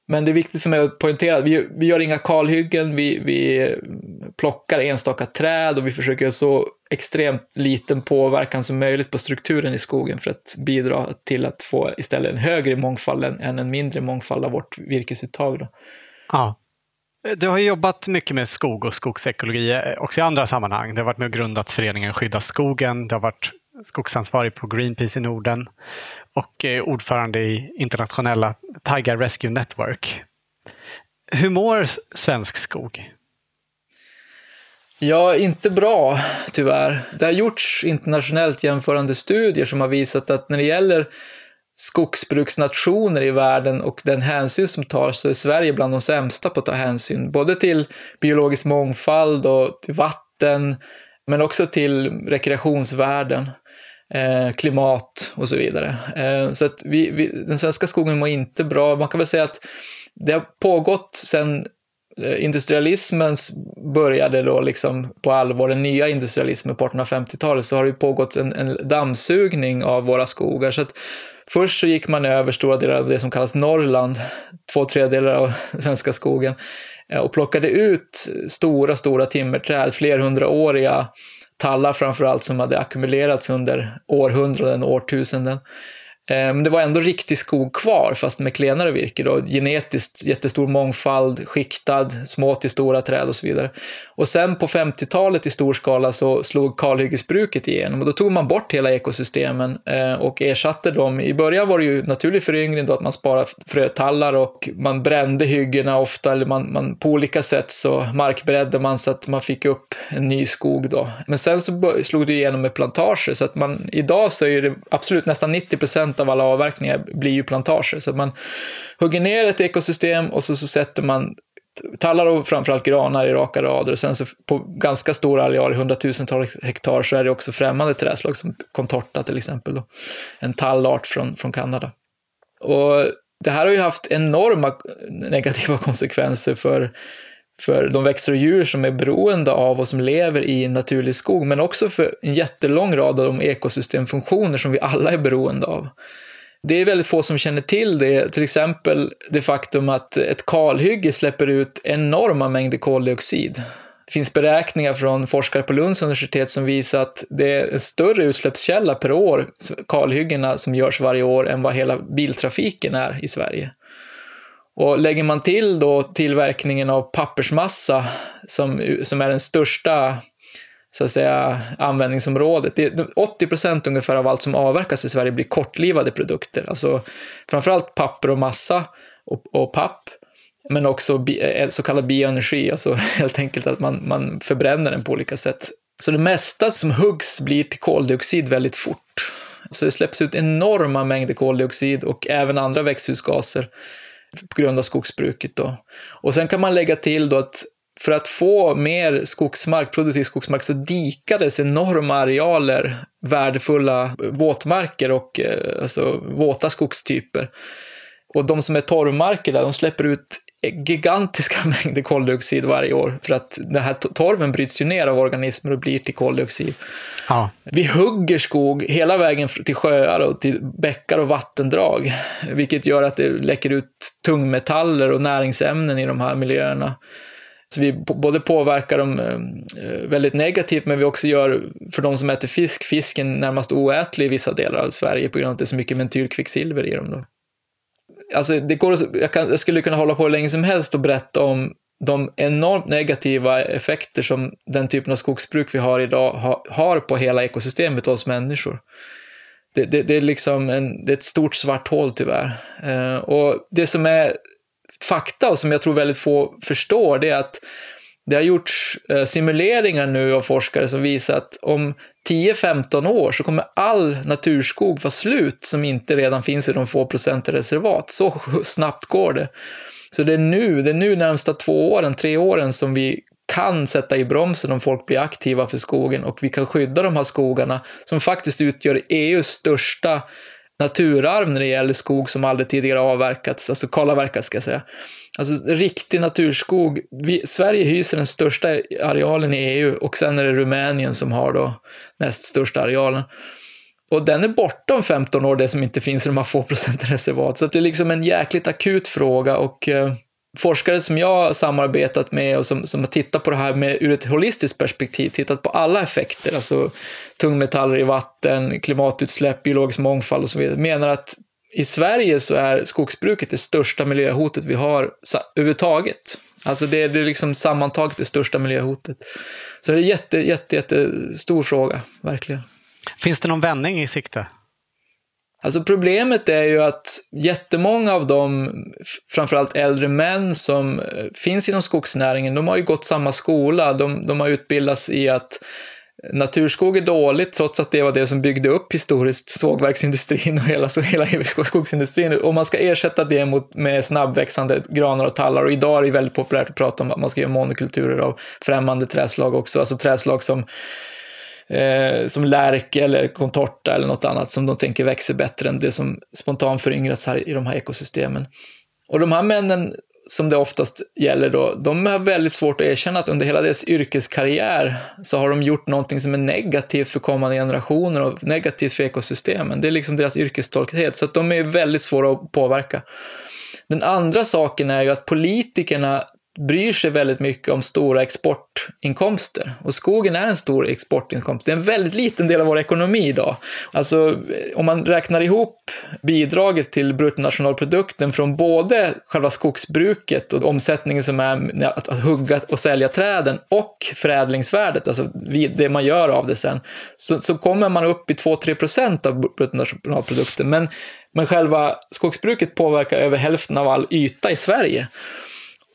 Men det är viktigt för mig att poängtera att vi, vi gör inga kalhyggen, vi, vi plockar enstaka träd och vi försöker göra så extremt liten påverkan som möjligt på strukturen i skogen för att bidra till att få istället en högre mångfald än, än en mindre mångfald av vårt virkesuttag. Då. Ja. Eh, du har jobbat mycket med skog och skogsekologi eh, också i andra sammanhang. Du har varit med och grundat föreningen Skydda skogen. Du har varit skogsansvarig på Greenpeace i Norden och eh, ordförande i internationella Tiger Rescue Network. Hur mår svensk skog? Ja, inte bra tyvärr. Det har gjorts internationellt jämförande studier som har visat att när det gäller skogsbruksnationer i världen och den hänsyn som tas så är Sverige bland de sämsta på att ta hänsyn, både till biologisk mångfald och till vatten, men också till rekreationsvärden, eh, klimat och så vidare. Eh, så att vi, vi, den svenska skogen mår inte bra. Man kan väl säga att det har pågått sedan eh, industrialismens började då liksom på allvar, den nya industrialismen på 1850-talet, så har det pågått en, en dammsugning av våra skogar. Så att först så gick man över stora delar av det som kallas Norrland, två tredjedelar av svenska skogen, eh, och plockade ut stora, stora timmerträd, flerhundraåriga tallar framförallt som hade ackumulerats under århundraden, årtusenden. Eh, men det var ändå riktig skog kvar, fast med klenare virke. Då. Genetiskt jättestor mångfald, skiktad, små till stora träd och så vidare. Och sen på 50-talet i stor skala så slog kalhyggesbruket igenom och då tog man bort hela ekosystemen eh, och ersatte dem. I början var det ju naturlig föryngring då att man sparade frötallar och man brände hyggena ofta, eller man, man på olika sätt så markberedde man så att man fick upp en ny skog då. Men sen så slog det igenom med plantager så att man idag så är det absolut nästan 90 procent av alla avverkningar blir ju plantager. Så att man hugger ner ett ekosystem och så, så sätter man tallar och framförallt granar i raka rader. Och sen så på ganska stora arealer, hundratusentals hektar, så är det också främmande trädslag som contorta till exempel. Då. En tallart från, från Kanada. Och det här har ju haft enorma negativa *laughs* konsekvenser för, för de växter och djur som är beroende av och som lever i naturlig skog, men också för en jättelång rad av de ekosystemfunktioner som vi alla är beroende av. Det är väldigt få som känner till det, till exempel det faktum att ett kalhygge släpper ut enorma mängder koldioxid. Det finns beräkningar från forskare på Lunds universitet som visar att det är en större utsläppskälla per år, kalhyggena som görs varje år, än vad hela biltrafiken är i Sverige. Och lägger man till då tillverkningen av pappersmassa, som, som är den största så att säga, användningsområdet. Det, 80 procent ungefär av allt som avverkas i Sverige blir kortlivade produkter. Alltså framförallt papper och massa och, och papp, men också bi, eh, så kallad bioenergi, alltså *laughs* helt enkelt att man, man förbränner den på olika sätt. Så det mesta som huggs blir till koldioxid väldigt fort. Så det släpps ut enorma mängder koldioxid och även andra växthusgaser på grund av skogsbruket. Då. Och sen kan man lägga till då att för att få mer skogsmark, produktiv skogsmark, så dikades enorma arealer värdefulla våtmarker och eh, alltså, våta skogstyper. Och de som är torvmarker där, de släpper ut gigantiska *laughs* mängder koldioxid varje år för att den här torven bryts ju ner av organismer och blir till koldioxid. Ja. Vi hugger skog hela vägen till sjöar och till bäckar och vattendrag, vilket gör att det läcker ut tungmetaller och näringsämnen i de här miljöerna. Så vi både påverkar dem eh, väldigt negativt, men vi också gör, för de som äter fisk, fisken närmast oätlig i vissa delar av Sverige på grund av att det är så mycket mentylkvicksilver i dem. Då. Alltså, det går, jag, kan, jag skulle kunna hålla på hur länge som helst och berätta om de enormt negativa effekter som den typen av skogsbruk vi har idag ha, har på hela ekosystemet och oss människor. Det, det, det är liksom en, det är ett stort svart hål tyvärr. Eh, och det som är fakta och som jag tror väldigt få förstår, det är att det har gjorts eh, simuleringar nu av forskare som visar att om 10-15 år så kommer all naturskog vara slut som inte redan finns i de få procenten reservat. Så *laughs* snabbt går det. Så det är nu, det är nu närmsta två åren, tre åren som vi kan sätta i bromsen om folk blir aktiva för skogen och vi kan skydda de här skogarna som faktiskt utgör EUs största naturarv när det gäller skog som aldrig tidigare avverkats, alltså kalavverkats ska jag säga. Alltså riktig naturskog. Vi, Sverige hyser den största arealen i EU och sen är det Rumänien som har då näst största arealen. Och den är borta om 15 år, det som inte finns i de här få procenten *laughs* reservat. Så det är liksom en jäkligt akut fråga och eh, forskare som jag har samarbetat med och som, som har tittat på det här med, ur ett holistiskt perspektiv, tittat på alla effekter, alltså tungmetaller i vatten, klimatutsläpp, biologisk mångfald och så vidare, menar att i Sverige så är skogsbruket det största miljöhotet vi har överhuvudtaget. Alltså det, det är liksom sammantaget det största miljöhotet. Så det är en jätte, jätte, jättestor fråga, verkligen. Finns det någon vändning i sikte? Alltså problemet är ju att jättemånga av de, framförallt äldre män som eh, finns inom skogsnäringen, de har ju gått samma skola. De, de har utbildats i att naturskog är dåligt, trots att det var det som byggde upp historiskt sågverksindustrin och hela, hela *laughs* skogsindustrin. Och man ska ersätta det mot, med snabbväxande granar och tallar. Och idag är det väldigt populärt att prata om att man ska göra monokulturer av främmande träslag också, alltså träslag som eh, som lärk eller contorta eller något annat som de tänker växer bättre än det som spontant föryngrats här i de här ekosystemen. Och de här männen som det oftast gäller då, de har väldigt svårt att erkänna att under hela deras yrkeskarriär så har de gjort någonting som är negativt för kommande generationer och negativt för ekosystemen. Det är liksom deras yrkestolkighet, så att de är väldigt svåra att påverka. Den andra saken är ju att politikerna bryr sig väldigt mycket om stora exportinkomster. Och skogen är en stor exportinkomst. Det är en väldigt liten del av vår ekonomi idag. Alltså, eh, om man räknar ihop bidraget till bruttonationalprodukten från både själva skogsbruket och omsättningen som är att hugga och sälja träden och förädlingsvärdet, alltså det man gör av det sen, så, så kommer man upp i 2-3 procent av bruttonationalprodukten. Men, men själva skogsbruket påverkar över hälften av all yta i Sverige.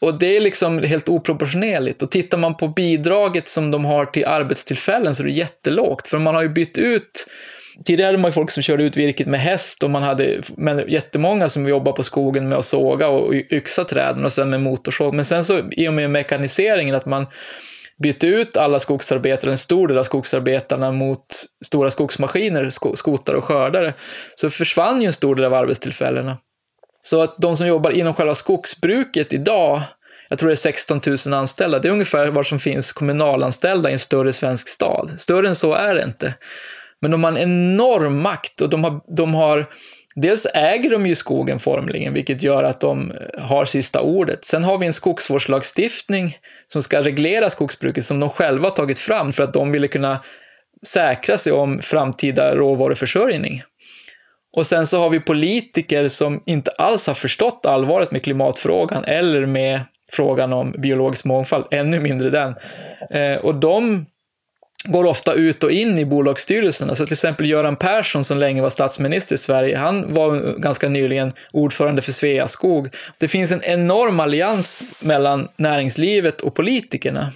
Och det är liksom helt oproportionerligt. Och tittar man på bidraget som de har till arbetstillfällen så är det jättelågt. För man har ju bytt ut Tidigare hade man ju folk som körde ut virket med häst och man hade men jättemånga som jobbade på skogen med att såga och yxa träden och sen med motorsåg. Men sen så i och med mekaniseringen att man bytte ut alla skogsarbetare, en stor del av skogsarbetarna mot stora skogsmaskiner, skotare och skördare, så försvann ju en stor del av arbetstillfällena. Så att de som jobbar inom själva skogsbruket idag, jag tror det är 16 000 anställda, det är ungefär vad som finns kommunalanställda i en större svensk stad. Större än så är det inte. Men de har en enorm makt och de har, de har Dels äger de ju skogen formligen, vilket gör att de har sista ordet. Sen har vi en skogsvårdslagstiftning som ska reglera skogsbruket som de själva har tagit fram för att de ville kunna säkra sig om framtida råvaruförsörjning. Och sen så har vi politiker som inte alls har förstått allvaret med klimatfrågan eller med frågan om biologisk mångfald, ännu mindre den. Eh, och de går ofta ut och in i bolagsstyrelserna. Så till exempel Göran Persson som länge var statsminister i Sverige, han var ganska nyligen ordförande för Sveaskog. Det finns en enorm allians mellan näringslivet och politikerna.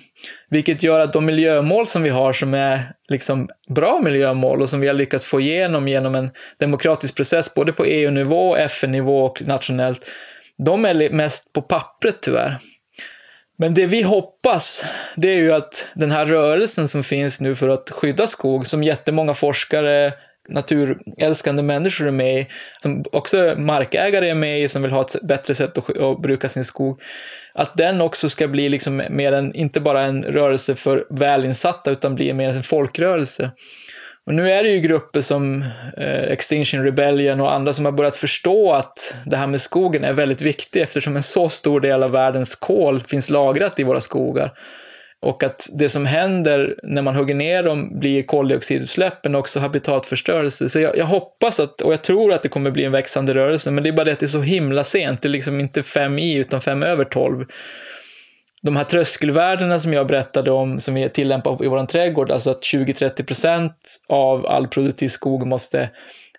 Vilket gör att de miljömål som vi har som är liksom bra miljömål och som vi har lyckats få igenom genom en demokratisk process både på EU-nivå, FN-nivå och nationellt, de är mest på pappret tyvärr. Men det vi hoppas, det är ju att den här rörelsen som finns nu för att skydda skog, som jättemånga forskare, naturälskande människor är med i, som också markägare är med i, som vill ha ett bättre sätt att, att bruka sin skog, att den också ska bli liksom mer en, inte bara en rörelse för välinsatta, utan bli mer en folkrörelse. Och nu är det ju grupper som eh, Extinction Rebellion och andra som har börjat förstå att det här med skogen är väldigt viktigt eftersom en så stor del av världens kol finns lagrat i våra skogar. Och att det som händer när man hugger ner dem blir koldioxidutsläpp men också habitatförstörelse. Så jag, jag, hoppas att, och jag tror att det kommer bli en växande rörelse, men det är bara det att det är så himla sent. Det är liksom inte fem i utan fem över tolv de här tröskelvärdena som jag berättade om, som vi tillämpar i vår trädgård, alltså att 20-30% av all produktiv skog måste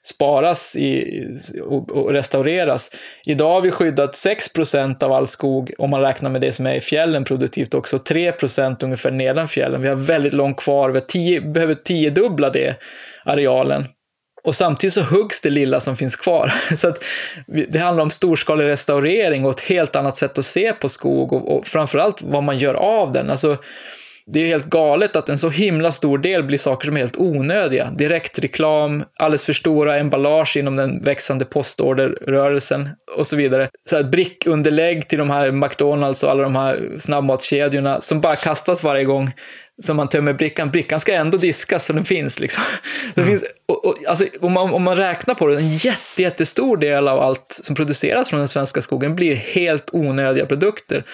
sparas i, och, och, restaureras. Idag har vi skyddat 6% av all skog, om man räknar med det som är i fjällen produktivt också, 3% ungefär nedan fjällen. Vi har väldigt långt kvar, vi tio, behöver tiodubbla det arealen. Och samtidigt så huggs det lilla som finns kvar. *laughs* Så att det handlar om storskalig restaurering och ett helt annat sätt att se på skog och, och framförallt vad man gör av den. Alltså, det är helt galet att en så himla stor del blir saker som är helt onödiga. Direktreklam, alldeles för stora emballage inom den växande postorderrörelsen och så vidare. Så här brickunderlägg till de här McDonalds och alla de här snabbmatskedjorna som bara kastas varje gång som man tömmer brickan. Brickan ska ändå diskas så den finns. Liksom. Det mm. finns och, och, alltså, om, man, om man räknar på det, en jätte, jättestor del av allt som produceras från den svenska skogen blir helt onödiga produkter.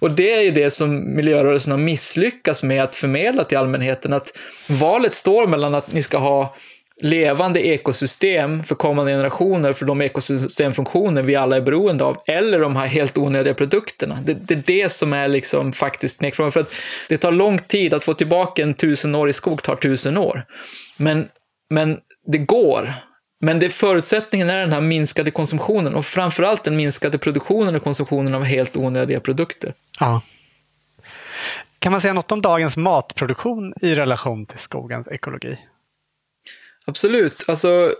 Och det är ju det som miljörörelsen har misslyckats med att förmedla till allmänheten, att valet står mellan att ni ska ha levande ekosystem för kommande generationer, för de ekosystemfunktioner vi alla är beroende av, eller de här helt onödiga produkterna. Det, det är det som är liksom faktiskt knäckfrågan. För att det tar lång tid att få tillbaka en tusenårig skog, tar tusen år. Men, men det går. Men det, förutsättningen är den här minskade konsumtionen och framförallt den minskade produktionen och konsumtionen av helt onödiga produkter. Ja. Kan man säga något om dagens matproduktion i relation till skogens ekologi? Absolut. Alltså,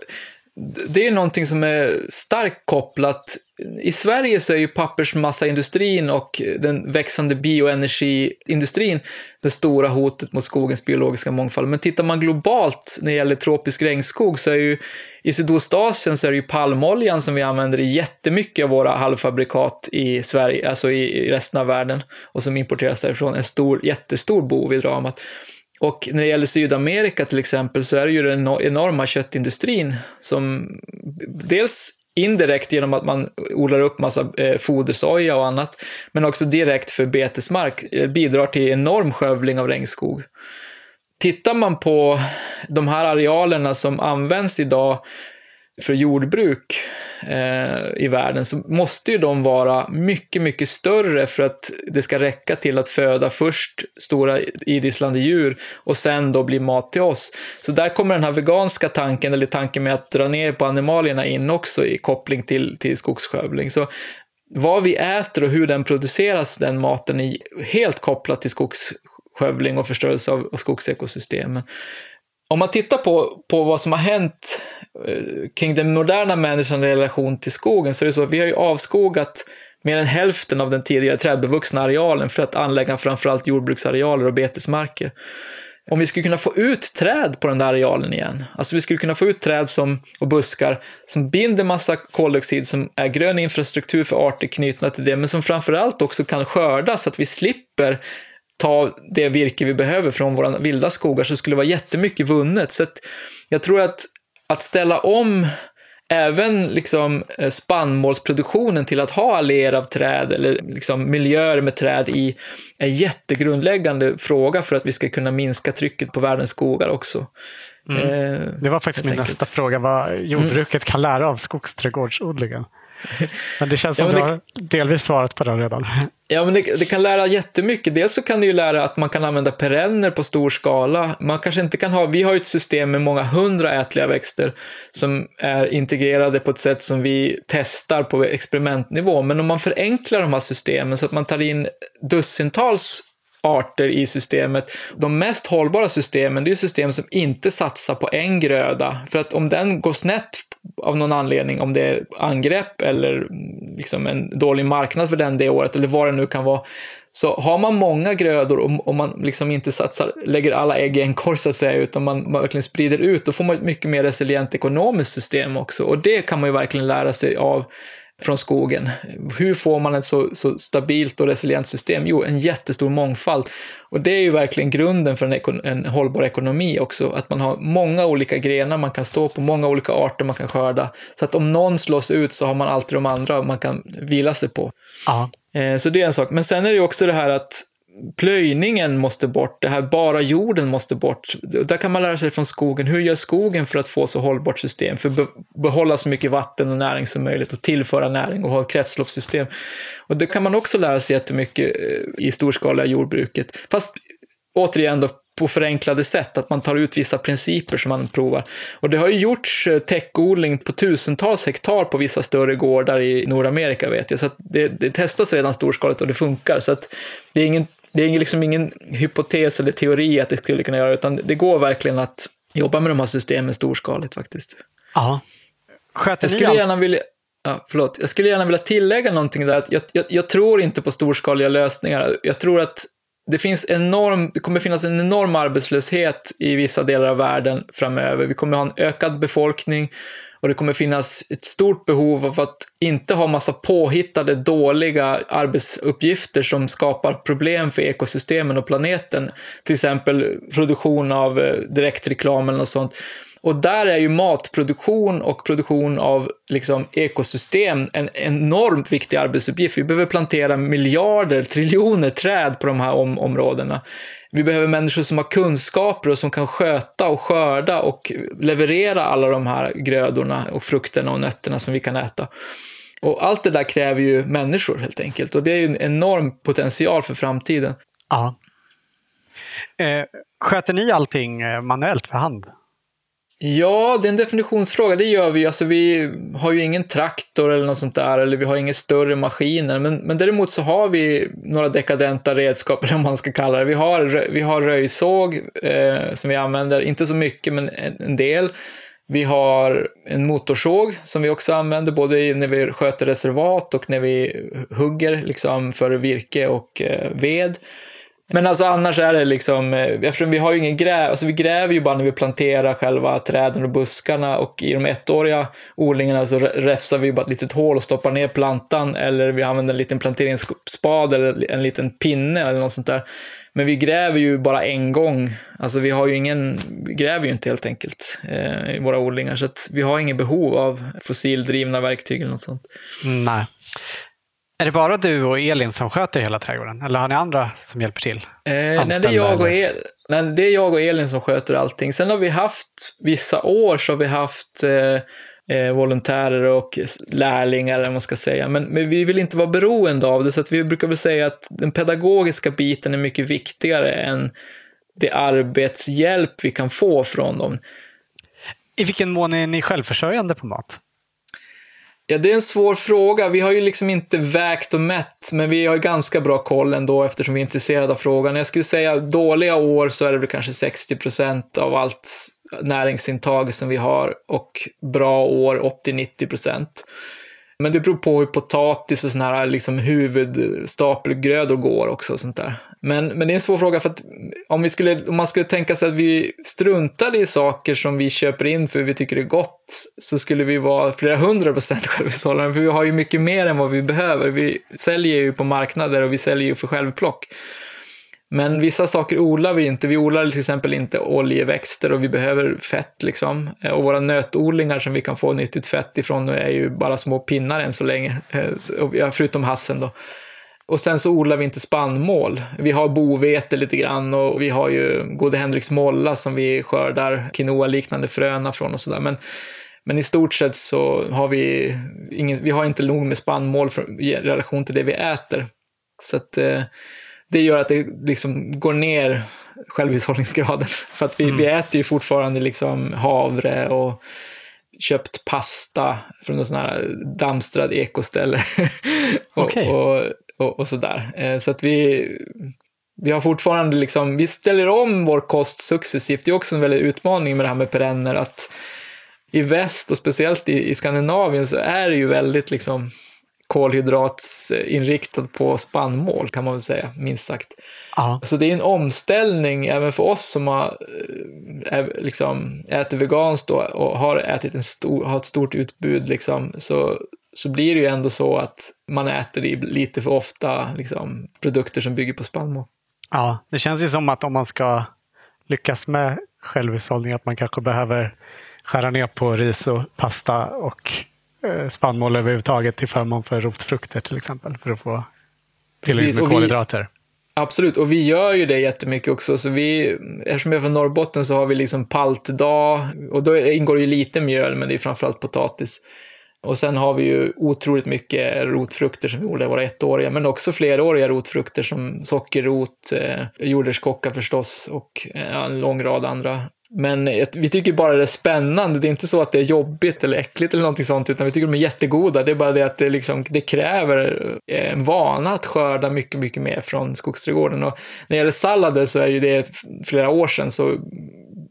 det är någonting som är starkt kopplat. I Sverige så är ju pappersmassaindustrin och den växande bioenergiindustrin det stora hotet mot skogens biologiska mångfald. Men tittar man globalt när det gäller tropisk regnskog så är ju i Sydostasien så är det ju palmoljan som vi använder i jättemycket av våra halvfabrikat i Sverige, alltså i resten av världen och som importeras därifrån, en stor, jättestor bov i dramat. Och när det gäller Sydamerika till exempel så är det ju den enorma köttindustrin som dels indirekt genom att man odlar upp massa eh, fodersoja och annat, men också direkt för betesmark eh, bidrar till enorm skövling av regnskog. Tittar man på de här arealerna som används idag för jordbruk eh, i världen så måste ju de vara mycket, mycket större för att det ska räcka till att föda först stora idisslande djur och sen då bli mat till oss. Så där kommer den här veganska tanken, eller tanken med att dra ner på animalierna in också i koppling till, till skogsskövling. Så vad vi äter och hur den produceras, den maten, är helt kopplat till skogsskövling och förstörelse av, av skogsekosystemen om man tittar på, på vad som har hänt eh, kring den moderna människan i relation till skogen så är det så att vi har ju avskogat mer än hälften av den tidigare trädbevuxna arealen för att anlägga framförallt jordbruksarealer och betesmarker. Om vi skulle kunna få ut träd på den där arealen igen, alltså vi skulle kunna få ut träd som, och buskar som binder massa koldioxid, som är grön infrastruktur för arter knutna till det, men som framförallt också kan skördas så att vi slipper ta det virke vi behöver från våra vilda skogar så skulle det vara jättemycket vunnet. Så jag tror att, att ställa om även liksom eh, spannmålsproduktionen till att ha alléer av träd eller liksom miljöer med träd i är en jättegrundläggande fråga för att vi ska kunna minska trycket på världens skogar också. Mm. Eh, det var faktiskt min enkelt. nästa fråga, vad jordbruket mm. kan lära av skogsträdgårdsodlingen. *laughs* Men det känns som ja, det... du har delvis svarat på den redan. *laughs* Ja, men det, det, kan lära jättemycket. Dels så kan det ju lära att man kan använda perenner på stor skala. Man kanske inte kan ha, vi har ju ett system med många hundra ätliga växter som är integrerade på ett sätt som vi testar på experimentnivå. Men om man förenklar de här systemen så att man tar in dussintals arter i systemet. De mest hållbara systemen, det är system som inte satsar på en gröda. För att om den går snett av någon anledning, om det är angrepp eller mm, liksom en dålig marknad för den det året eller vad det nu kan vara, så har man många grödor och, och man liksom inte satsar, lägger alla ägg i en korg så att säga, utan man, man verkligen sprider ut, då får man ett mycket mer resilient ekonomiskt system också. Och det kan man ju verkligen lära sig av från skogen. Hur får man ett så, så, stabilt och resilient system? Jo, en jättestor mångfald. Och det är ju verkligen grunden för en, ekon en hållbar ekonomi också, att man har många olika grenar man kan stå på, många olika arter man kan skörda. Så att om någon slås ut så har man alltid de andra man kan vila sig på. Ja. Eh, så det är en sak. Men sen är det också det här att plöjningen måste bort, det här bara jorden måste bort. Där kan man lära sig från skogen, hur gör skogen för att få så hållbart system, för att behålla så mycket vatten och näring som möjligt och tillföra näring och ha ett kretsloppssystem. Och det kan man också lära sig jättemycket eh, i storskaliga jordbruket. Fast återigen då, på förenklade sätt, att man tar ut vissa principer som man provar. Och det har ju gjorts eh, täckodling på tusentals hektar på vissa större gårdar i Nordamerika vet jag, så att det, det testas redan storskaligt och det funkar. Så att det är ingen det är liksom ingen hypotes eller teori att det skulle kunna göra, utan det går verkligen att jobba med de här systemen storskaligt faktiskt. Ja. Sköter jag skulle gärna vilja, ja, förlåt, jag skulle gärna vilja tillägga någonting där, att jag, jag, jag tror inte på storskaliga lösningar. Jag tror att det, finns enorm, det kommer finnas en enorm arbetslöshet i vissa delar av världen framöver. Vi kommer ha en ökad befolkning och det kommer finnas ett stort behov av att inte ha massa påhittade dåliga arbetsuppgifter som skapar problem för ekosystemen och planeten. Till exempel produktion av eh, direktreklam eller något sånt. Och där är ju matproduktion och produktion av liksom, ekosystem en enormt viktig arbetsuppgift. Vi behöver plantera miljarder, *laughs* triljoner träd på de här om områdena vi behöver människor som har kunskaper och som kan sköta och skörda och leverera alla de här grödorna och frukterna och nötterna som vi kan äta. Och allt det där kräver ju människor helt enkelt och det är ju en enorm potential för framtiden. Ja. Eh, sköter ni allting eh, manuellt för hand? Ja, det är en definitionsfråga. Det gör vi. Alltså, vi har ju ingen traktor eller något sånt där, eller vi har inga större maskiner. Men, men däremot så har vi några dekadenta redskap, *laughs* eller vad man ska kalla det. Vi har, vi har röjsåg eh, som vi använder, inte så mycket, men en, en, del. Vi har en motorsåg som vi också använder, både när vi sköter reservat och när vi hugger liksom, för virke och eh, ved. Men alltså annars är det liksom, eh, eftersom vi har ju ingen gräv, alltså vi gräver ju bara när vi planterar själva träden och buskarna och i de ettåriga odlingarna så räfsar vi bara ett litet hål och stoppar ner plantan eller vi använder en liten planteringsspad eller en liten pinne eller något sånt där. Men vi gräver ju bara en gång. Alltså vi har ju ingen, vi gräver ju inte helt enkelt eh, i våra odlingar så att vi har inget behov av fossildrivna verktyg eller något sånt. Nej. Är det bara du och Elin som sköter hela trädgården? Eller har ni andra som hjälper till? Eh, nej, det är jag och El nej, det är jag och Elin som sköter allting. Sen har vi haft, vissa år så har vi haft eh, eh, volontärer och lärlingar, eller vad man ska säga. Men, men, vi vill inte vara beroende av det, så att vi brukar väl säga att den pedagogiska biten är mycket viktigare än det arbetshjälp vi kan få från dem. I vilken mån är ni självförsörjande på mat? Ja, det är en svår fråga. Vi har ju liksom inte vägt och mätt, men vi har ganska bra koll ändå eftersom vi är intresserade av frågan. Jag skulle säga dåliga år så är det väl kanske 60 procent av allt näringsintag som vi har och bra år 80-90 procent. Men det beror på hur potatis och sådana här liksom huvudstapelgrödor går också. Och sånt där. Men, men det är en svår fråga för att om, vi skulle, om man skulle tänka sig att vi struntade i saker som vi köper in för vi tycker det är gott så skulle vi vara flera hundra procent *laughs* självhushållande för vi har ju mycket mer än vad vi behöver. Vi säljer ju på marknader och vi säljer ju för självplock. Men vissa saker odlar vi inte. Vi odlar till exempel inte oljeväxter och vi behöver fett liksom. Och våra nötodlingar som vi kan få nyttigt fett ifrån är ju bara små pinnar än så länge. Eh, förutom hassen då. Och sen så odlar vi inte spannmål. Vi har bovete lite grann och vi har ju Gode Henriks molla som vi skördar quinoa-liknande fröna från och sådär. Men, men i stort sett så har vi, ingen, vi har inte nog med spannmål för, i relation till det vi äter. Så att eh, det gör att det liksom går ner självhushållningsgraden. *laughs* För att vi, mm. vi äter ju fortfarande liksom havre och köpt pasta från någon sån här dammstrad ekoställe. *laughs* och, okay. och, och, och, sådär. Eh, så att vi, vi har fortfarande liksom, vi ställer om vår kost successivt. Det är också en väldig utmaning med det här med perenner, att i väst och speciellt i, i Skandinavien så är det ju väldigt liksom kolhydratsinriktad på spannmål kan man väl säga, minst sagt. Ja. Så det är en omställning även för oss som har, är, liksom, äter veganskt och, och har ätit en stor, har ett stort utbud, liksom, så, så blir det ju ändå så att man äter lite för ofta liksom, produkter som bygger på spannmål. Ja, det känns ju som att om man ska lyckas med självhushållning att man kanske behöver skära ner på ris och pasta och Eh, spannmål överhuvudtaget till förmån för rotfrukter till exempel, för att få tillräckligt med kolhydrater. Absolut, och vi gör ju det jättemycket också. Så vi, eftersom jag är från Norrbotten så har vi liksom paltdag, och då ingår ju lite mjöl, men det är framförallt potatis. Och sen har vi ju otroligt mycket rotfrukter som vi odlar våra ettåriga, men också fleråriga rotfrukter som sockerrot, eh, jordärtskocka förstås och eh, en lång rad andra men vi tycker bara det är spännande. Det är inte så att det är jobbigt eller äckligt eller någonting sånt, utan vi tycker de är jättegoda. Det är bara det att det, liksom, det kräver eh, en vana att skörda mycket, mycket mer från skogsträdgården. Och när det gäller sallader så är ju det flera år sedan så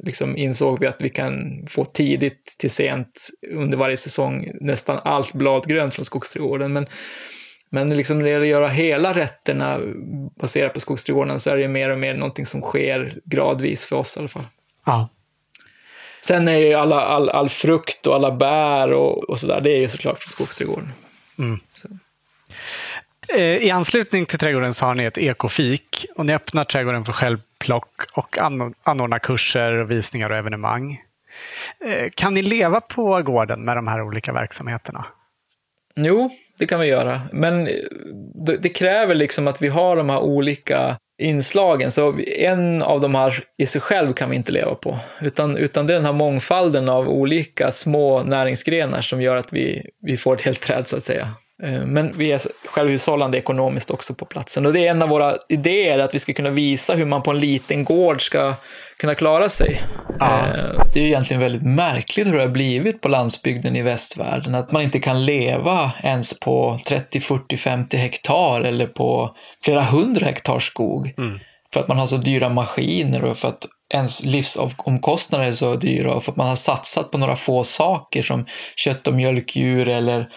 liksom insåg vi att vi kan få tidigt till sent under varje säsong nästan allt bladgrönt från skogsträdgården. Men men liksom när det gäller att göra hela rätterna baserat på skogsträdgården så är det mer och mer någonting som sker gradvis för oss i alla fall. Ja. Sen är ju alla, all, all frukt och alla bär och, och sådär, det är ju såklart från skogsträdgården. Mm. Eh, I anslutning till trädgården så har ni ett ekofik och ni öppnar trädgården för upplock och anordna kurser, visningar och evenemang. Eh, kan ni leva på gården med de här olika verksamheterna? Jo, det kan vi göra. Men eh, det, det, kräver liksom att vi har de här olika inslagen. Så en av de här i sig själv kan vi inte leva på. Utan, utan det är den här mångfalden av olika små näringsgrenar som gör att vi, vi får ett helt träd så att säga. Eh, men vi är självhushållande ekonomiskt också på platsen. Och det är en av våra idéer, att vi ska kunna visa hur man på en liten gård ska kunna klara sig. Ja. Eh, det är egentligen väldigt märkligt hur det har blivit på landsbygden i västvärlden. Att man inte kan leva ens på 30, 40, 50 hektar eller på flera hundra hektar skog. Mm. För att man har så dyra maskiner och för att ens livsomkostnader är så dyra och för att man har satsat på några få saker som kött och mjölkdjur eller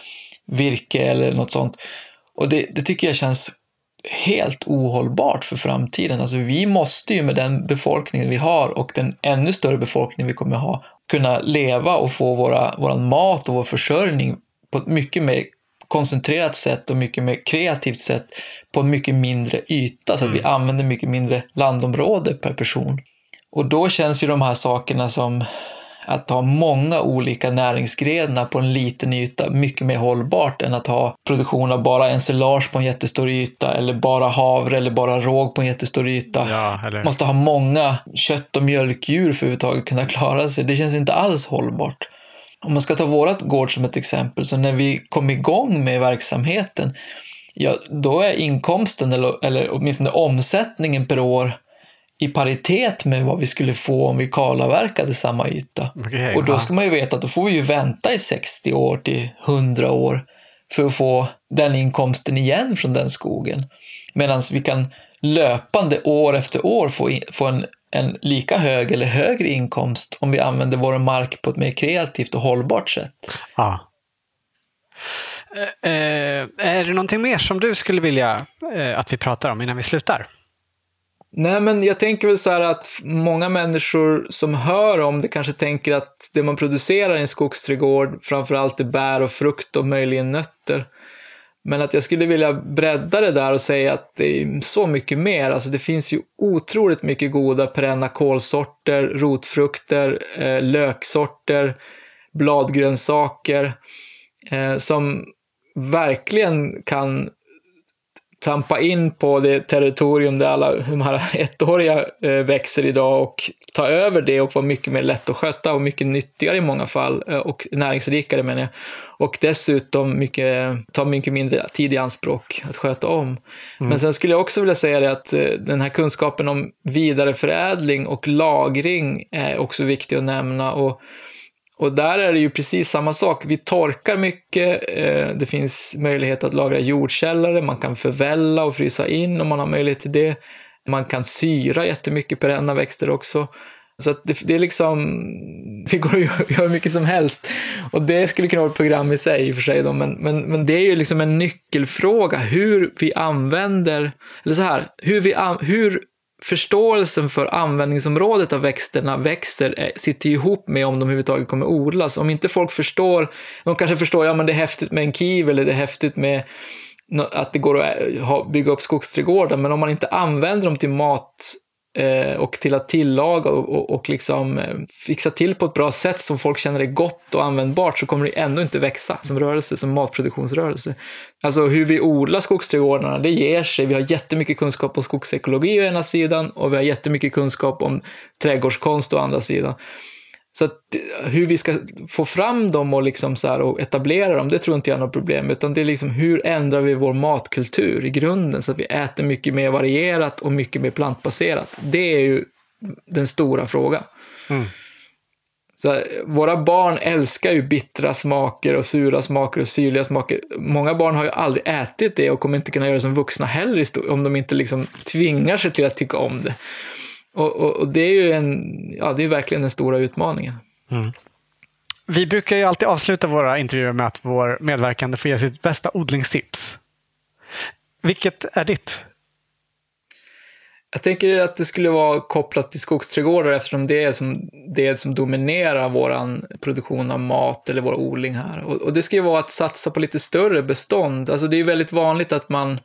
virke eller något sånt. Och det, det tycker jag känns helt ohållbart för framtiden. Alltså vi måste ju med den befolkningen vi har och den ännu större befolkning vi kommer ha kunna leva och få våra, våran mat och vår försörjning på ett mycket mer koncentrerat sätt och mycket mer kreativt sätt på en mycket mindre yta, så att vi mm. använder mycket mindre landområde per person. Och då känns ju de här sakerna som att ha många olika näringsgrenar på en liten yta mycket mer hållbart än att ha produktion av bara ensilage på en jättestor yta eller bara havre eller bara råg på en jättestor yta. Ja, eller... Måste ha många kött och mjölkdjur för att överhuvudtaget kunna klara sig. Det känns inte alls hållbart. Om man ska ta vårat gård som ett exempel, så när vi kom igång med verksamheten, ja, då är inkomsten, eller, eller åtminstone omsättningen per år, i paritet med vad vi skulle få om vi kalavverkade samma yta. Okay, och då ska man ju veta att då får vi ju vänta i 60 år till 100 år för att få den inkomsten igen från den skogen. Medan vi kan löpande år efter år få, in, få en, en lika hög eller högre inkomst om vi använder vår mark på ett mer kreativt och hållbart sätt. Ah. Eh, är det någonting mer som du skulle vilja eh, att vi pratar om innan vi slutar? Nej, men jag tänker väl så här att många människor som hör om det kanske tänker att det man producerar i en skogsträdgård framförallt är bär och frukt och möjligen nötter. Men att jag skulle vilja bredda det där och säga att det är så mycket mer. Alltså det finns ju otroligt mycket goda perenna kolsorter, rotfrukter, eh, löksorter, bladgrönsaker eh, som verkligen kan tampa in på det territorium där alla de här ettåriga eh, växer idag och ta över det och vara mycket mer lätt att sköta och mycket nyttigare i många fall eh, och näringsrikare menar jag. Och dessutom mycket, ta mycket mindre tid i anspråk att sköta om. Mm. Men sen skulle jag också vilja säga det att eh, den här kunskapen om vidareförädling och lagring är också viktig att nämna. Och och där är det ju precis samma sak. Vi torkar mycket, eh, det finns möjlighet att lagra jordkällare, man kan förvälla och frysa in om man har möjlighet till det. Man kan syra jättemycket perenna växter också. Så att det, det, är liksom, *laughs* vi går och gör hur mycket som helst. Och det skulle kunna vara ett program i sig i och för sig då, men, men, men det är ju liksom en nyckelfråga hur vi använder, eller så här, hur, vi, hur förståelsen för användningsområdet av växterna växer, eh, sitter ihop med om de överhuvudtaget kommer odlas. Om inte folk förstår, de kanske förstår, ja men det är häftigt med en kiv eller det är häftigt med att det går att eh, bygga upp skogsträdgårdar, men om man inte använder dem till mat Eh, och till att tillaga och, och, och liksom eh, fixa till på ett bra sätt som folk känner är gott och användbart så kommer det ändå inte växa som rörelse, som matproduktionsrörelse. Alltså hur vi odlar skogsträdgårdarna, det ger sig. Vi har jättemycket kunskap om skogsekologi å ena sidan och vi har jättemycket kunskap om trädgårdskonst å andra sidan. Så att, hur vi ska få fram dem och, liksom så här, och etablera dem, det tror inte jag är något problem, utan det är liksom hur ändrar vi vår matkultur i grunden så att vi äter mycket mer varierat och mycket mer plantbaserat. Det är ju den stora frågan. Mm. Så våra barn älskar ju bittra smaker och sura smaker och syrliga smaker. Många barn har ju aldrig ätit det och kommer inte kunna göra det som vuxna heller om de inte liksom tvingar sig till att tycka om det. Och, och, och, det är ju en, ja, det är verkligen den stora utmaningen. Mm. Vi brukar ju alltid avsluta våra intervjuer med att vår medverkande får ge sitt bästa odlingstips. Vilket är ditt? Jag tänker att det skulle vara kopplat till skogsträdgårdar eftersom det är som, det som dominerar vår produktion av mat eller vår odling här. Och, och det ska ju vara att satsa på lite större bestånd. Alltså det är väldigt vanligt att man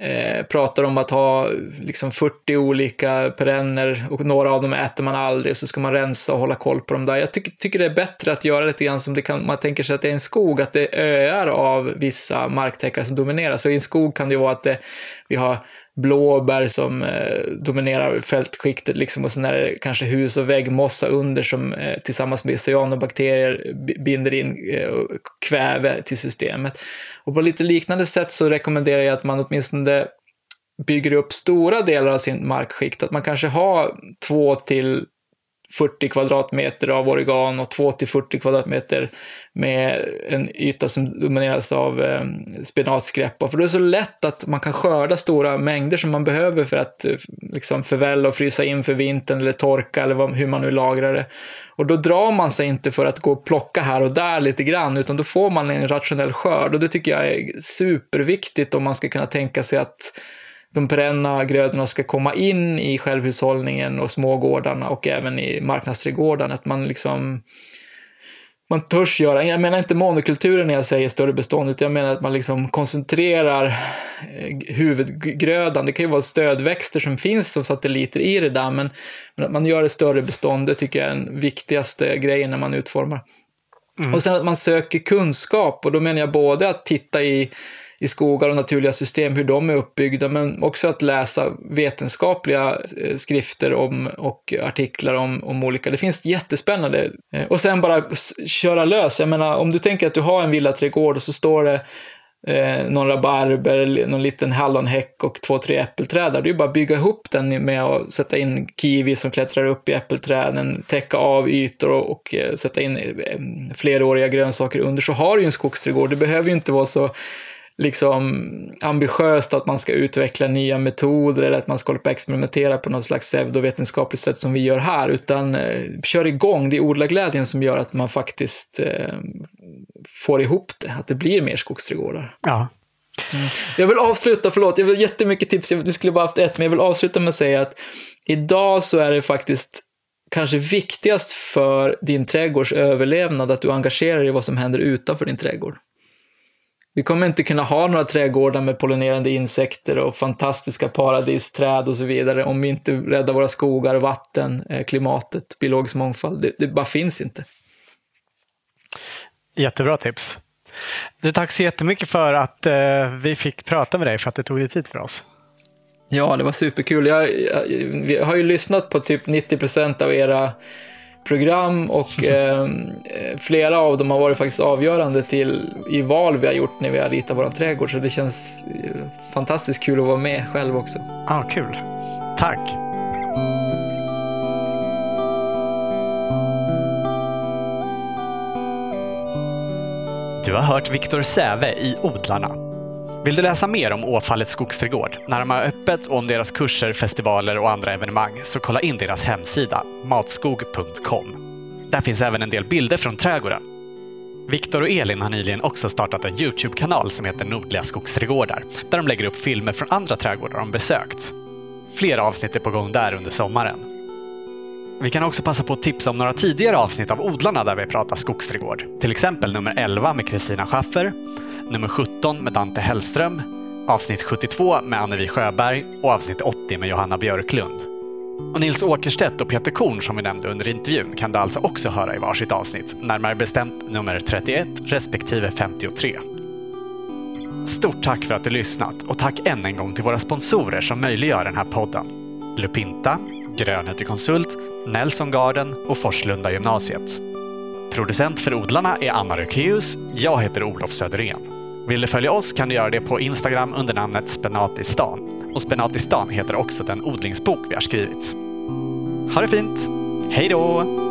Eh, pratar om att ha liksom 40 olika perenner och några av dem äter man aldrig, så ska man rensa och hålla koll på dem där. Jag tycker, tycker det är bättre att göra lite grann som det kan, man tänker sig att det är en skog, att det är öar av vissa marktäckare som dominerar. Så i en skog kan det ju vara att det, vi har blåbär som eh, dominerar fältskiktet liksom, och sen är det kanske hus och väggmossa under som eh, tillsammans med cyanobakterier binder in eh, kväve till systemet. Och på lite liknande sätt så rekommenderar jag att man åtminstone bygger upp stora delar av sin markskikt, att man kanske har 2 till 40 kvadratmeter av oregan och 2 till 40 kvadratmeter med en yta som domineras av eh, spenatskräppa. För då är det så lätt att man kan skörda stora mängder som man behöver för att eh, liksom förvälla och frysa in för vintern eller torka eller vad, hur man nu lagrar det. Och då drar man sig inte för att gå och plocka här och där lite grann, utan då får man en rationell skörd. Och det tycker jag är superviktigt om man ska kunna tänka sig att de perenna grödorna ska komma in i självhushållningen och smågårdarna och även i marknadsträdgårdarna. Att man liksom man törs göra, jag menar inte monokulturer när jag säger större bestånd, utan jag menar att man liksom koncentrerar eh, huvudgrödan. Det kan ju vara stödväxter som finns som satelliter i det där, men, men att man gör ett större bestånd, det tycker jag är den viktigaste grejen när man utformar. Mm. Och sen att man söker kunskap, och då menar jag både att titta i i skogar och naturliga system, hur de är uppbyggda, men också att läsa vetenskapliga eh, skrifter om, och artiklar om, om olika. Det finns jättespännande. Eh, och sen bara köra lös. Jag menar, om du tänker att du har en villaträdgård och så står det eh, någon rabarber, någon liten hallonhäck och två, tre äppelträd där. Det är ju bara att bygga ihop den med att sätta in kiwi som klättrar upp i äppelträden, täcka av ytor och, och eh, sätta in fleråriga grönsaker under, så har du ju en skogsträdgård. Det behöver ju inte vara så liksom ambitiöst att man ska utveckla nya metoder eller att man ska hålla på experimentera på något slags pseudovetenskapligt sätt som vi gör här, utan eh, kör igång. Det är odlarglädjen som gör att man faktiskt eh, får ihop det, att det blir mer skogsträdgårdar. Ja. Mm. Jag vill avsluta, förlåt, jag vill jättemycket tips, jag skulle bara haft ett, men jag vill avsluta med att säga att idag så är det faktiskt kanske viktigast för din trädgårds överlevnad att du engagerar dig i vad som händer utanför din trädgård. Vi kommer inte kunna ha några trädgårdar med pollinerande insekter och fantastiska paradisträd och så vidare om vi inte räddar våra skogar, vatten, eh, klimatet, biologisk mångfald. Det, det bara finns inte. Jättebra tips. Du, tack så jättemycket för att eh, vi fick prata med dig, för att det tog dig tid för oss. Ja, det var superkul. Jag, jag, vi har ju lyssnat på typ 90 procent av era program och *laughs* eh, flera av dem har varit faktiskt avgörande till i val vi har gjort när vi har ritat vår trädgård. Så det känns eh, fantastiskt kul att vara med själv också. Ja, ah, kul. Tack. Du har hört Viktor Säve i Odlarna vill du läsa mer om Åfallets skogsträdgård, när de har öppet och om deras kurser, festivaler och andra evenemang så kolla in deras hemsida, matskog.com. Där finns även en del bilder från trädgården. Viktor och Elin har nyligen också startat en Youtube-kanal som heter Nordliga skogsträdgårdar, där de lägger upp filmer från andra trädgårdar de besökt. Flera avsnitt är på gång där under sommaren. Vi kan också passa på att tipsa om några tidigare avsnitt av Odlarna där vi pratar skogsträdgård. Till exempel nummer 11 med Kristina Schaffer, nummer 17 med Dante Hellström, avsnitt 72 med Annevi Sjöberg och avsnitt 80 med Johanna Björklund. Och Nils Åkerstedt och Peter Korn som vi nämnde under intervjun kan du alltså också höra i varsitt avsnitt, närmare bestämt nummer 31 respektive 53. Stort tack för att du lyssnat och tack än en gång till våra sponsorer som möjliggör den här podden. Lupinta, Grönhet Konsult, Nelson Garden och Forslunda gymnasiet. Producent för odlarna är Anna Rökeus. Jag heter Olof Söderén. Vill du följa oss kan du göra det på Instagram under namnet Spenatistan. Och Spenatistan heter också den odlingsbok vi har skrivit. Ha det fint! Hej då!